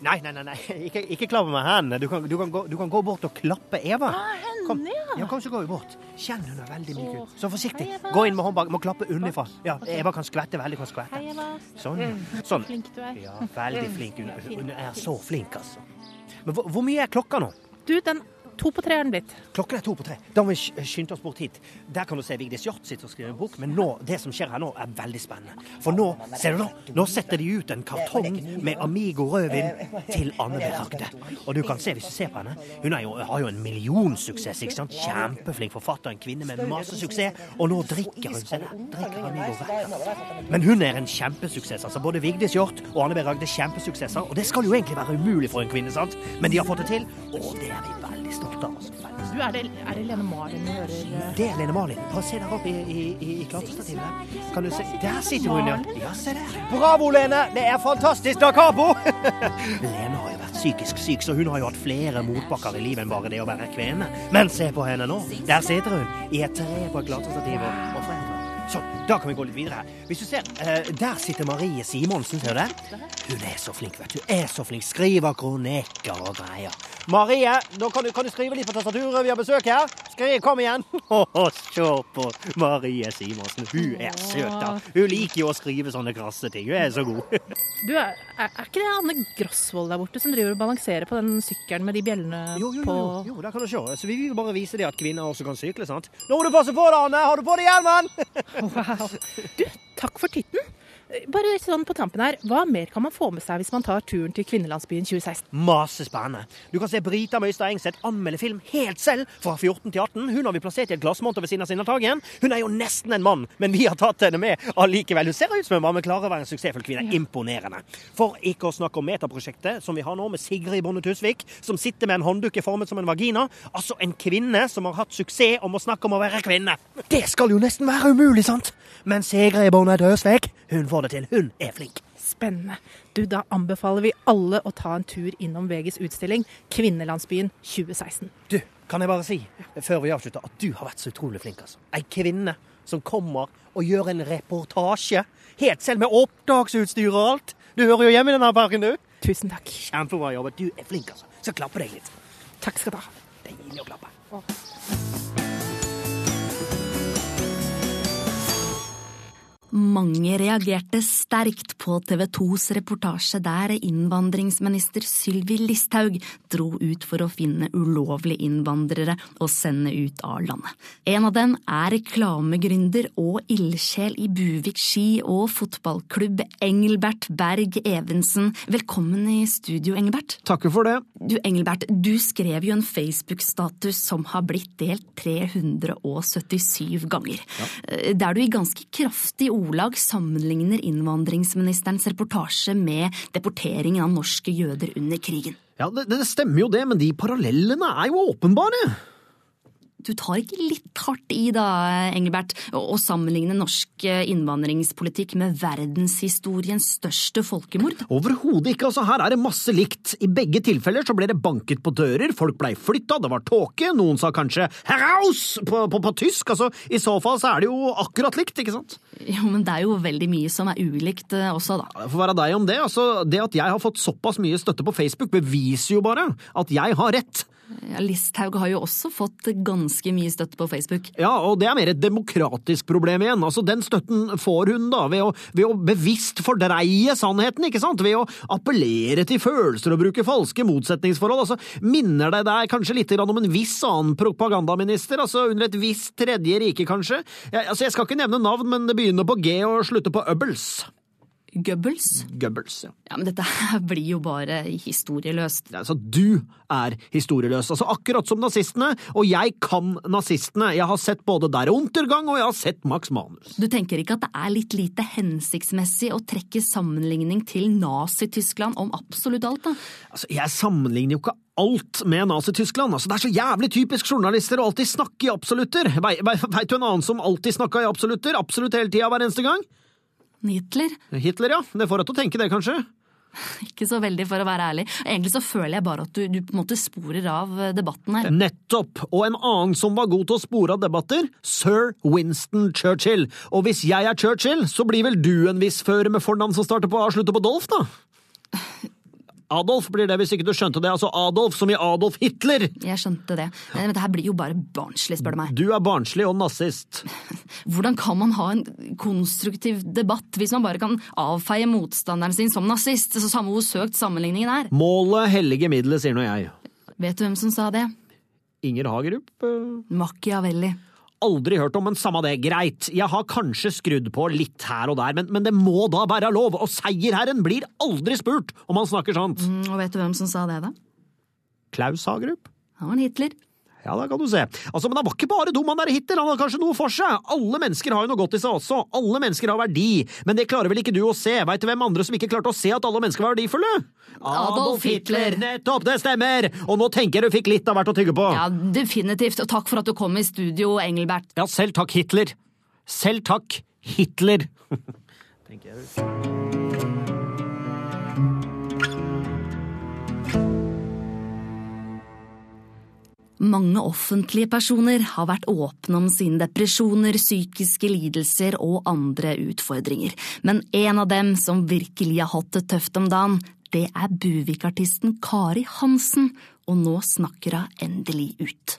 Nei, nei, nei, nei. Ikke, ikke klappe med hendene. Du kan, du, gå, du kan gå bort og klappe Eva. Kom, ja, kom så går vi bort. Kjenn hun er veldig myk ut. Så forsiktig. Hei, Gå inn med håndbak. Må klappe unnifra. Ja, Eva kan skvette veldig. kan skvette. Hei, Eva. Sånn. Så sånn. flink du er. Ja, veldig flink. Hun, hun er så flink, altså. Men hvor, hvor mye er klokka nå? Du, den to på tre er den blitt. Klokken er to på tre. Da må vi sk- skynde oss bort hit. Der kan du se Vigdis Hjorth sitter og skriver en bok, men nå, det som skjer her nå, er veldig spennende. For nå, ser du nå, nå setter de ut en kartong med Amigo rødvin til Anne B. Ragde. Og du kan se, hvis du ser på henne, hun jo, har jo en millionsuksess, ikke sant? Kjempeflink forfatter, en kvinne med masse suksess, og nå drikker hun, se drikker Amigo rødvin. Men hun er en kjempesuksess, altså. Både Vigdis Hjorth og Anne B. Ragde er kjempesuksesser, og det skal jo egentlig være umulig for en kvinne, sant? Men de har fått det til, og det er vi veldig stolte av. Altså. Du, er det, er det Lene Marlin vi hører eh? Det er Lene Marlin. Bare se der oppe i, i, i, i. Kan du se? Der sitter hun, ja. Ja, se der. Bravo, Lene! Det er fantastisk da capo! Lene har jo vært psykisk syk, så hun har jo hatt flere motbakker i livet enn bare det å være kvene. Men se på henne nå. Der sitter hun i et tre på et klatrestativ og, fremover. Sånn, da kan vi gå litt videre her. Hvis du ser, eh, Der sitter Marie Simonsen, ser du det? Hun er så flink, vet du. Er så flink. Skriver kronikker og greier. Marie, nå kan du, kan du skrive litt på tastaturet. Vi har besøk her. Skriv, kom igjen. Åh, se på Marie Simonsen. Hun er søt, da. Hun liker jo å skrive sånne krasse ting. Hun er så god. Du, er, er ikke det Anne Grosvold der borte som driver og balanserer på den sykkelen med de bjellene Jo, jo, på jo, jo, der kan du se. Så vi vil bare vise deg at kvinner også kan sykle, sant? Nå må du passe på deg, Anne! Har du på deg hjelmen? Wow. Du, takk for titten. Bare sånn på tampen her, hva mer kan man få med seg hvis man tar turen til Kvinnelandsbyen 2016? Masse spennende. Du kan se Brita Møystad Engseth anmelde film helt selv, fra 14 til 18. Hun har vi plassert i et glassmonter ved siden av Sinnataggen. Hun er jo nesten en mann, men vi har tatt henne med allikevel. Hun ser ut som en mann, men klarer å være en suksessfull kvinne. Imponerende. For ikke å snakke om metaprosjektet som vi har nå med Sigrid Bonde Tusvik, som sitter med en hånddukke formet som en vagina. Altså en kvinne som har hatt suksess om å snakke om å være kvinne. Det skal jo nesten være umulig, sant? Men Sigrid Bonde Tusvik, hun får det til. Hun er flink. Spennende. Du, da anbefaler vi alle å ta en tur innom VGs utstilling Kvinnelandsbyen 2016. Du, kan jeg bare si, før vi avslutter, at du har vært så utrolig flink. altså. Ei kvinne som kommer og gjør en reportasje, helt selv med opptaksutstyr og alt. Du hører jo hjemme i denne parken, du. Tusen takk. Kjempebra jobbet. Du er flink, altså. Så klappe deg litt. Takk skal du ha. Deilig å klappe. Mange reagerte sterkt på TV 2s reportasje der innvandringsminister Sylvi Listhaug dro ut for å finne ulovlige innvandrere og sende ut av landet. En av dem er reklamegründer og ildsjel i Buvik ski- og fotballklubb Engelbert Berg Evensen. Velkommen i studio, Engelbert. Takker for det. Du, Engelbert, du skrev jo en Facebook-status som har blitt delt 377 ganger. ja. Der du i ganske kraftig ordlag sammenligner innvandringsministerens reportasje med deporteringen av norske jøder under krigen. Ja, det, det stemmer jo det, men de parallellene er jo åpenbare. Du tar ikke litt hardt i da, Engelbert, å sammenligne norsk eh, innvandringspolitikk med verdenshistoriens største folkemord? Overhodet ikke, altså her er det masse likt. I begge tilfeller så ble det banket på dører, folk blei flytta, det var tåke, noen sa kanskje 'heraus' på, på, på tysk, altså i så fall så er det jo akkurat likt, ikke sant? Jo, men det er jo veldig mye som er ulikt eh, også, da. Det får være deg om det, altså det at jeg har fått såpass mye støtte på Facebook beviser jo bare at jeg har rett. Ja, Listhaug har jo også fått ganske mye støtte på Facebook. Ja, og det er mer et demokratisk problem igjen. Altså, Den støtten får hun da ved å, ved å bevisst fordreie sannheten, ikke sant? Ved å appellere til følelser og bruke falske motsetningsforhold. Altså, Minner det deg kanskje litt om en viss annen propagandaminister? Altså under et visst tredje rike, kanskje? Jeg, altså, jeg skal ikke nevne navn, men det begynner på G og slutter på Ubbels. Goebbels? Goebbels, ja. Ja, men dette her blir jo bare historieløst. Altså, du er historieløs. Altså, akkurat som nazistene, og jeg kan nazistene. Jeg har sett både Der Untergang og jeg har sett Max Manus. Du tenker ikke at det er litt lite hensiktsmessig å trekke sammenligning til Nazi-Tyskland om absolutt alt, da? Altså, jeg sammenligner jo ikke alt med Nazi-Tyskland. Altså, det er så jævlig typisk journalister å alltid snakke i absolutter. Vei- vei- Veit du en annen som alltid snakka i absolutter? Absolutt hele tida, hver eneste gang? Hitler? Hitler, ja. Det får deg til å tenke det, kanskje? Ikke så veldig, for å være ærlig. Egentlig så føler jeg bare at du, du på en måte sporer av eh, debatten her. Nettopp! Og en annen som var god til å spore av debatter, sir Winston Churchill. Og hvis jeg er Churchill, så blir vel du en viss fører med fornavn som starter på A og slutter på Dolf, da? Adolf blir det, hvis ikke du skjønte det. Altså Adolf som i Adolf Hitler! Jeg skjønte det. Men det her blir jo bare barnslig, spør du meg. Du er barnslig og nazist. Hvordan kan man ha en konstruktiv debatt hvis man bare kan avfeie motstanderen sin som nazist? Så samme hvor søkt sammenligningen er. Målet hellige middelet, sier nå jeg. Vet du hvem som sa det? Inger Hagerup? eh, Machiavelli. Aldri hørt om, men samme det, greit. Jeg har kanskje skrudd på litt her og der, men, men det må da være lov, og seierherren blir aldri spurt om han snakker sant. Mm, og vet du hvem som sa det, da? Klaus Hagerup? Han var en Hitler. Ja, da kan du se. Altså, Men han var ikke bare dum, han der Hitler, han hadde kanskje noe for seg. Alle mennesker har jo noe godt i seg også. Alle mennesker har verdi. Men det klarer vel ikke du å se? Veit du hvem andre som ikke klarte å se at alle mennesker var verdifulle? Adolf Hitler. Nettopp, det stemmer! Og nå tenker jeg du fikk litt av hvert å tygge på. Ja, definitivt. Og takk for at du kom i studio, Engelbert. Ja, selv takk, Hitler. Selv takk, Hitler. tenker jeg. Mange offentlige personer har vært åpne om sine depresjoner, psykiske lidelser og andre utfordringer, men en av dem som virkelig har hatt det tøft om dagen, det er Buvik-artisten Kari Hansen, og nå snakker hun endelig ut.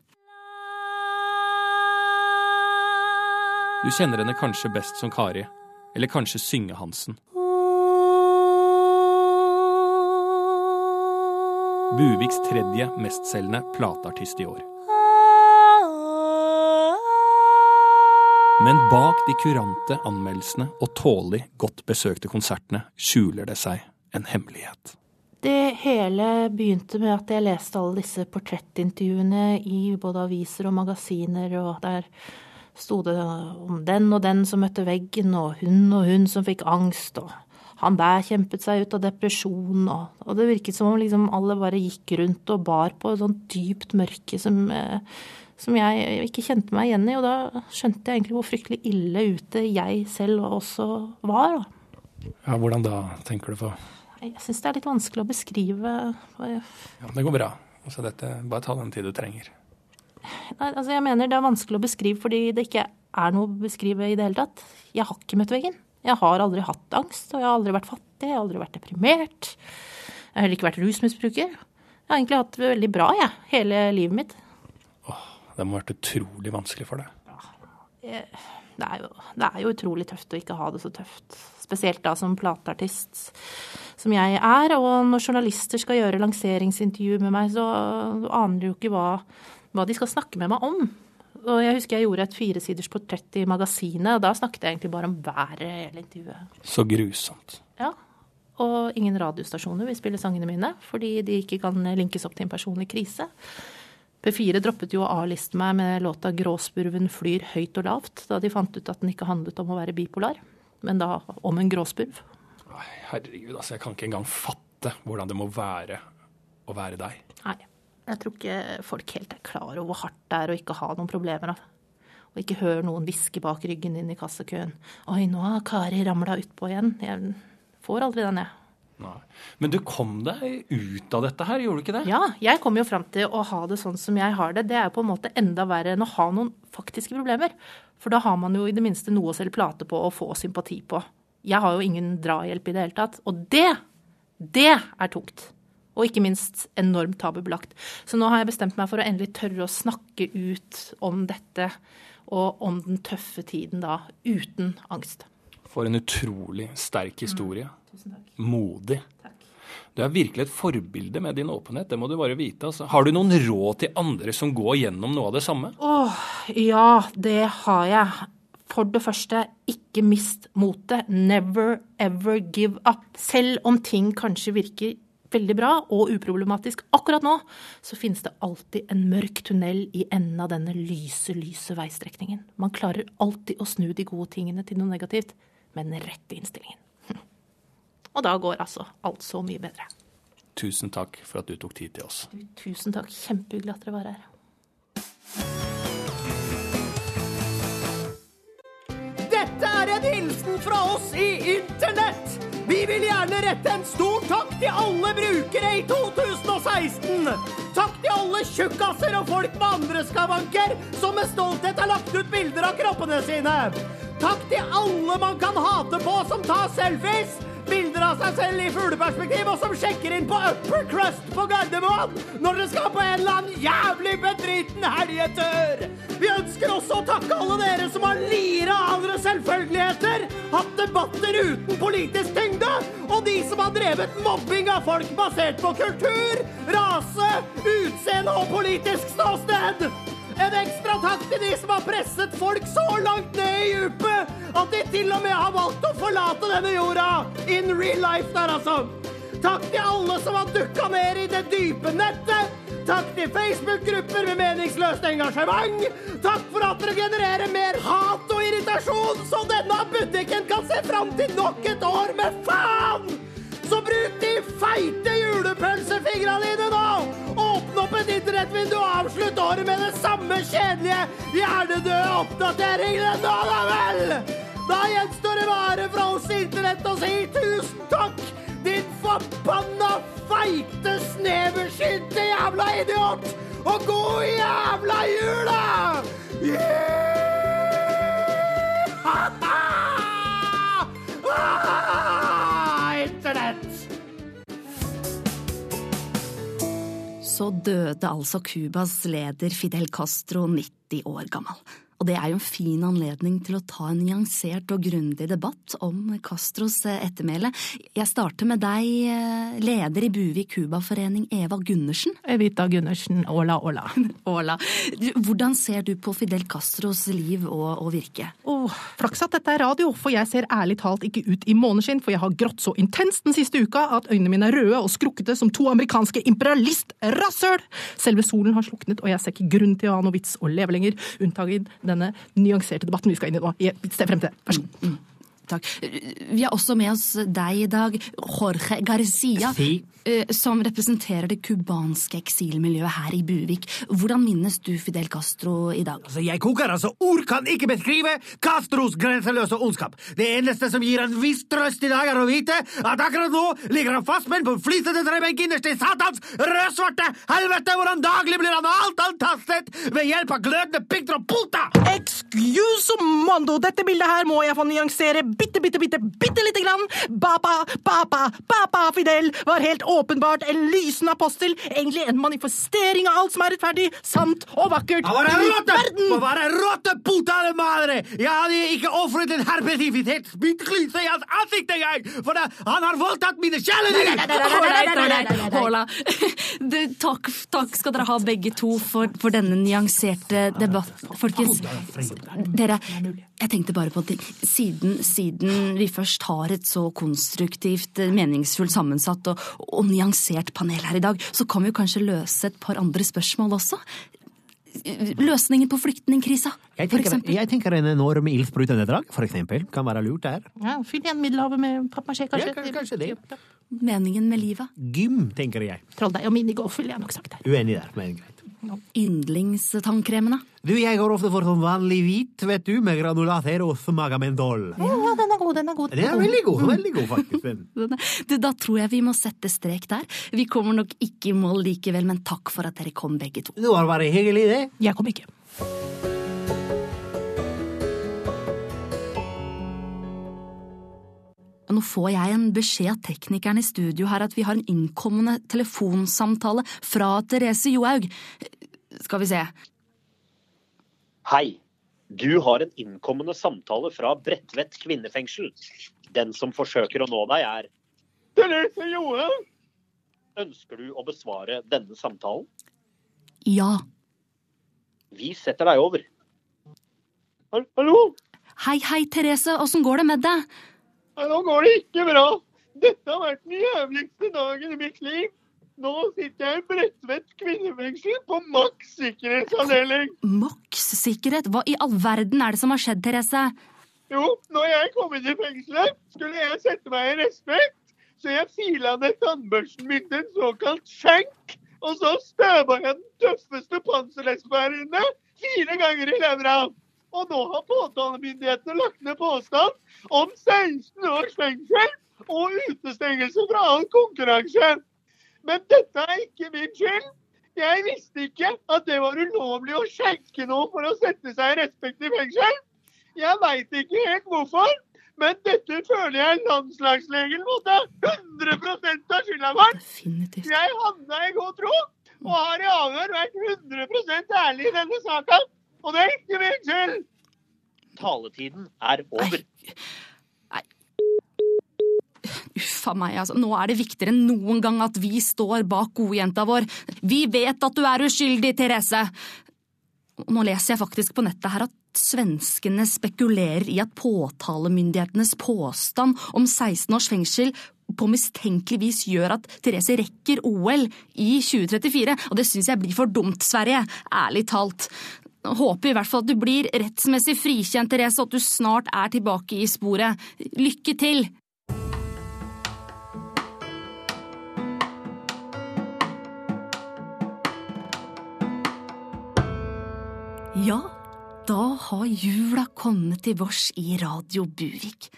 Du kjenner henne kanskje best som Kari, eller kanskje Synge-Hansen. Buviks tredje mestselgende plateartist i år. Men bak de kurante anmeldelsene og tålelig godt besøkte konsertene skjuler det seg en hemmelighet. Det hele begynte med at jeg leste alle disse portrettintervjuene i både aviser og magasiner, og der sto det om den og den som møtte veggen, og hun og hun som fikk angst, og han der kjempet seg ut av depresjon, og, og det virket som om liksom alle bare gikk rundt og bar på et sånt dypt mørke som, eh, som jeg ikke kjente meg igjen i, og da skjønte jeg egentlig hvor fryktelig ille ute jeg selv også var. da. Ja, hvordan da, tenker du på? Jeg syns det er litt vanskelig å beskrive. Ja, det går bra. Altså dette, bare ta den tid du trenger. Nei, altså jeg mener det er vanskelig å beskrive fordi det ikke er noe å beskrive i det hele tatt. Jeg har ikke møtt veggen. Jeg har aldri hatt angst, og jeg har aldri vært fattig, jeg har aldri vært deprimert. Jeg har heller ikke vært rusmisbruker. Jeg har egentlig hatt det veldig bra, jeg, hele livet mitt. Det må ha vært utrolig vanskelig for deg. Det er, jo, det er jo utrolig tøft å ikke ha det så tøft. Spesielt da som plateartist, som jeg er. Og når journalister skal gjøre lanseringsintervju med meg, så aner de jo ikke hva, hva de skal snakke med meg om. Og jeg husker jeg gjorde et firesiders portrett i magasinet, og da snakket jeg egentlig bare om været hele intervjuet. Så grusomt. Ja. Og ingen radiostasjoner vil spille sangene mine, fordi de ikke kan linkes opp til en personlig krise. P4 droppet jo å A-liste meg med låta 'Gråspurven flyr høyt og lavt', da de fant ut at den ikke handlet om å være bipolar, men da om en gråspurv. Herregud, altså, jeg kan ikke engang fatte hvordan det må være å være deg. Nei, jeg tror ikke folk helt er klar over hvor hardt det er å ikke ha noen problemer. da. Og ikke høre noen hviske bak ryggen din i kassakøen. 'Oi, nå har Kari ramla utpå igjen'. Jeg får aldri den, jeg. Nei. Men du kom deg ut av dette her, gjorde du ikke det? Ja, jeg kom jo fram til å ha det sånn som jeg har det. Det er på en måte enda verre enn å ha noen faktiske problemer. For da har man jo i det minste noe å selge plate på og få sympati på. Jeg har jo ingen drahjelp i det hele tatt. Og det, det er tungt. Og ikke minst enormt tabubelagt. Så nå har jeg bestemt meg for å endelig tørre å snakke ut om dette, og om den tøffe tiden da, uten angst. For en utrolig sterk historie. Tusen takk. Modig. Takk. Du er virkelig et forbilde med din åpenhet, det må du bare vite. Altså. Har du noen råd til andre som går gjennom noe av det samme? Åh, ja, det har jeg. For det første, ikke mist motet. Never ever give up. Selv om ting kanskje virker veldig bra og uproblematisk akkurat nå, så finnes det alltid en mørk tunnel i enden av denne lyse, lyse veistrekningen. Man klarer alltid å snu de gode tingene til noe negativt med den rette innstillingen. Og da går altså alt så mye bedre. Tusen takk for at du tok tid til oss. Tusen takk. Kjempehyggelig at dere var her. Er en hilsen fra oss i Internett. Vi vil gjerne rette en stor takk til alle brukere i 2016. Takk til alle tjukkaser og folk med andre skavanker som med stolthet har lagt ut bilder av kroppene sine. Takk til alle man kan hate på som tar selfies. Bilder av seg selv i fugleperspektiv, og som sjekker inn på Upper Crust på Gardermoen når dere skal på en eller annen jævlig bedriten helgetur. Vi ønsker også å takke alle dere som har lira av andre selvfølgeligheter, hatt debatter uten politisk tyngde, og de som har drevet mobbing av folk basert på kultur, rase, utseende og politisk ståsted. En ekstra takk til de som har presset folk så langt ned i djupet at de til og med har valgt å forlate denne jorda. In real life der, altså. Takk til alle som har dukka ned i det dype nettet. Takk til Facebook-grupper med meningsløst engasjement. Takk for at dere genererer mer hat og irritasjon, så denne butikken kan se fram til nok et år med faen! Så bruk de feite julepølsefingrene dine nå! Åpne opp et internettvindu og avslutt året med det samme kjedelige, hjernedøde oppdateringene nå, da vel! Da gjenstår det bare fra oss i internett å si tusen takk, din forbanna feite, sneversynte jævla idiot! Og god jævla jul, da! Yeah! Så døde altså Cubas leder Fidel Castro 90 år gammel. Og det er jo en fin anledning til å ta en nyansert og grundig debatt om Castros eh, ettermæle. Jeg starter med deg, eh, leder i Buvik Cuba-forening, Eva Gundersen. Evita Gundersen, Ola, Ola. Ola. Hvordan ser du på Fidel Castros liv og, og virke? Åh, flaks at dette er radio, for jeg ser ærlig talt ikke ut i måneskinn, for jeg har grått så intenst den siste uka at øynene mine er røde og skrukkete som to amerikanske imperialistrasshøl! Selve solen har sluknet, og jeg ser ikke grunn til å ha noe vits å leve lenger, unntagen denne nyanserte debatten vi skal inn i nå. Jeg ser frem til. Vær så god. Takk. Vi har også med oss deg i dag, Jorge Garcia, Si. Eh, som representerer det cubanske eksilmiljøet her i Buvik. Hvordan minnes du Fidel Castro i dag? Altså, jeg koker, altså. Ord kan ikke beskrive Castros grenseløse ondskap. Det eneste som gir en viss trøst i dag, er å vite at akkurat nå ligger han fastspent på en flisete trebenk innerst i satans rødsvarte helvete, hvor han daglig blir han alt antastet ved hjelp av glødende piggtråd puta! Excuse mondo, dette bildet her må jeg få nyansere bitte, bitte, bitte, bitte lite grann. Papa, papa, papa Fidel var helt åpenbart en lysende apostel, egentlig en manifestering av alt som er rettferdig, sant og vakkert. Han var en i verden. Han var putale madre! Jeg hadde ikke ofret en herpetivitet spyttklynse i hans ansikt engang! For det, han har voldtatt mine ålreit, Håla. Du, Takk, takk skal dere ha begge to for, for denne nyanserte debatt. Folkens, dere, jeg tenkte bare på en ting. Siden, siden vi først har et så konstruktivt, meningsfullt sammensatt og, og nyansert panel her i dag, så kan vi jo kanskje løse et par andre spørsmål også? Løsningen på flyktningkrisa, f.eks. jeg tenker en enorm ildsprutneddrag, for eksempel, kan være lurt der. Ja, Fyll igjen Middelhavet med pappmasjé, kanskje. Ja, kanskje det. Meningen med livet. Gym, tenker jeg. Trolldeig og minigolf ville jeg nok sagt der. Uenig der, men greit. Yndlingstannkremene. Du, jeg går ofte for sånn vanlig hvit, vet du, med granulater og smagamendol. Ja, den er god, den er god. Den er veldig god, veldig god, faktisk. Du, da tror jeg vi må sette strek der. Vi kommer nok ikke i mål likevel, men takk for at dere kom begge to. Det var bare hyggelig, det. Jeg kom ikke. Nå får jeg en beskjed av teknikeren i studio her at vi har en innkommende telefonsamtale fra Therese Johaug. Skal vi se. Hei. Du har en innkommende samtale fra Bredtvet kvinnefengsel. Den som forsøker å nå deg, er Therese Johaug! Ønsker du å besvare denne samtalen? Ja. Vi setter deg over. Hallo? Hei, hei, Therese. Åssen går det med deg? Nei, Nå går det ikke bra. Dette har vært den jævligste dagen i mitt liv. Nå sitter jeg i Bredtvet kvinnefengsel på maks sikkerhetsavdeling. Maks sikkerhet? Hva i all verden er det som har skjedd, Therese? Jo, når jeg kom inn i fengselet, skulle jeg sette meg i respekt, så jeg fila ned tannbørsten min til en såkalt skjenk, og så støva jeg den tøffeste inne fire ganger i levra. Og nå har påtalemyndighetene lagt ned påstand om 16 års fengsel og utestengelse fra all konkurranse. Men dette er ikke min skyld. Jeg visste ikke at det var ulovlig å skjenke noe for å sette seg i respekt i fengsel. Jeg veit ikke helt hvorfor, men dette føler jeg landslagslegen må ta 100% av skylda for. Jeg havna i god tro, og har i avhør vært 100% ærlig i denne saka. Og det er ikke min skyld. Taletiden er over. Nei. Uffa meg, altså. Nå er det viktigere enn noen gang at vi står bak godjenta vår. Vi vet at du er uskyldig, Therese. Nå leser jeg faktisk på nettet her at svenskene spekulerer i at påtalemyndighetenes påstand om 16 års fengsel på mistenkelig vis gjør at Therese rekker OL i 2034, og det syns jeg blir for dumt, Sverige, ærlig talt. Håper i hvert fall at du blir rettsmessig frikjent, Therese, og at du snart er tilbake i sporet. Lykke til! Ja, da har jula kommet til vårs i Radio Buvik.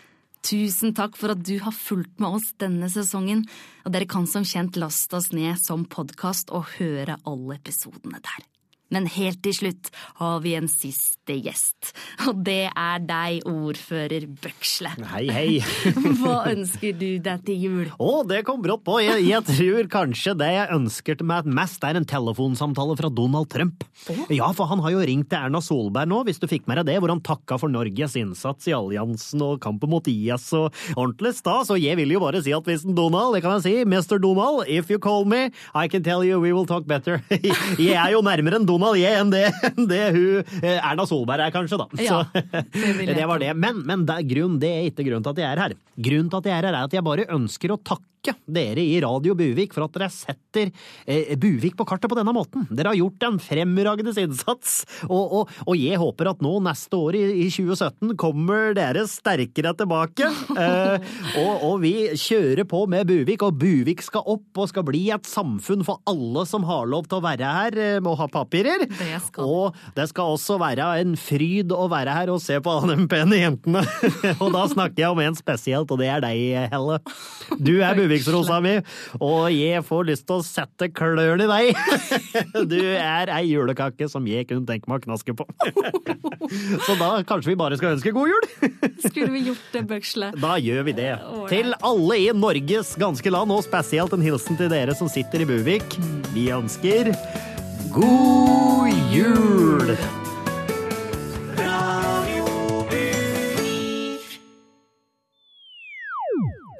Tusen takk for at du har fulgt med oss denne sesongen, og dere kan som kjent laste oss ned som podkast og høre alle episodene der. Men helt til slutt har vi en siste gjest, og det er deg, ordfører Bøksle. Hei, hei. Hva ønsker du deg til jul? Å, det kom brått på. Jeg, jeg tror kanskje det jeg ønsker til meg mest, er en telefonsamtale fra Donald Trump. Ja, for han har jo ringt til Erna Solberg nå, hvis du fikk med deg det, hvor han takka for Norges innsats i alliansen og kampen mot IS og ordentlig stas. Og jeg vil jo bare si at hvis en Donald, det kan jeg si, Mr. Donald, if you call me, I can tell you we will talk better. Jeg er jo nærmere enn Donald, jeg, enn det, enn det hun eh, Erna Solberg er, kanskje, da. Ja, Så vil det var det. Men, men det, er grunn, det er ikke grunnen til at jeg er her. Grunnen til at jeg er her, er at jeg bare ønsker å takke takke dere i Radio Buvik for at dere setter eh, Buvik på kartet på denne måten. Dere har gjort en fremragende innsats, og, og, og jeg håper at nå neste år i, i 2017 kommer dere sterkere tilbake. Eh, og, og vi kjører på med Buvik, og Buvik skal opp og skal bli et samfunn for alle som har lov til å være her, eh, må ha papirer. Og det skal også være en fryd å være her og se på alle de pene jentene. og da snakker jeg om en spesielt, og det er deg, Helle. Du er Buviksrosa mi, og jeg får lyst til å sette klørne i deg. Du er ei julekake som jeg kunne tenke meg å knaske på. Så da kanskje vi bare skal ønske god jul? Skulle vi gjort det, Bøksle? Da gjør vi det. Til alle i Norges ganske land, og spesielt en hilsen til dere som sitter i Buvik. Vi ønsker god jul!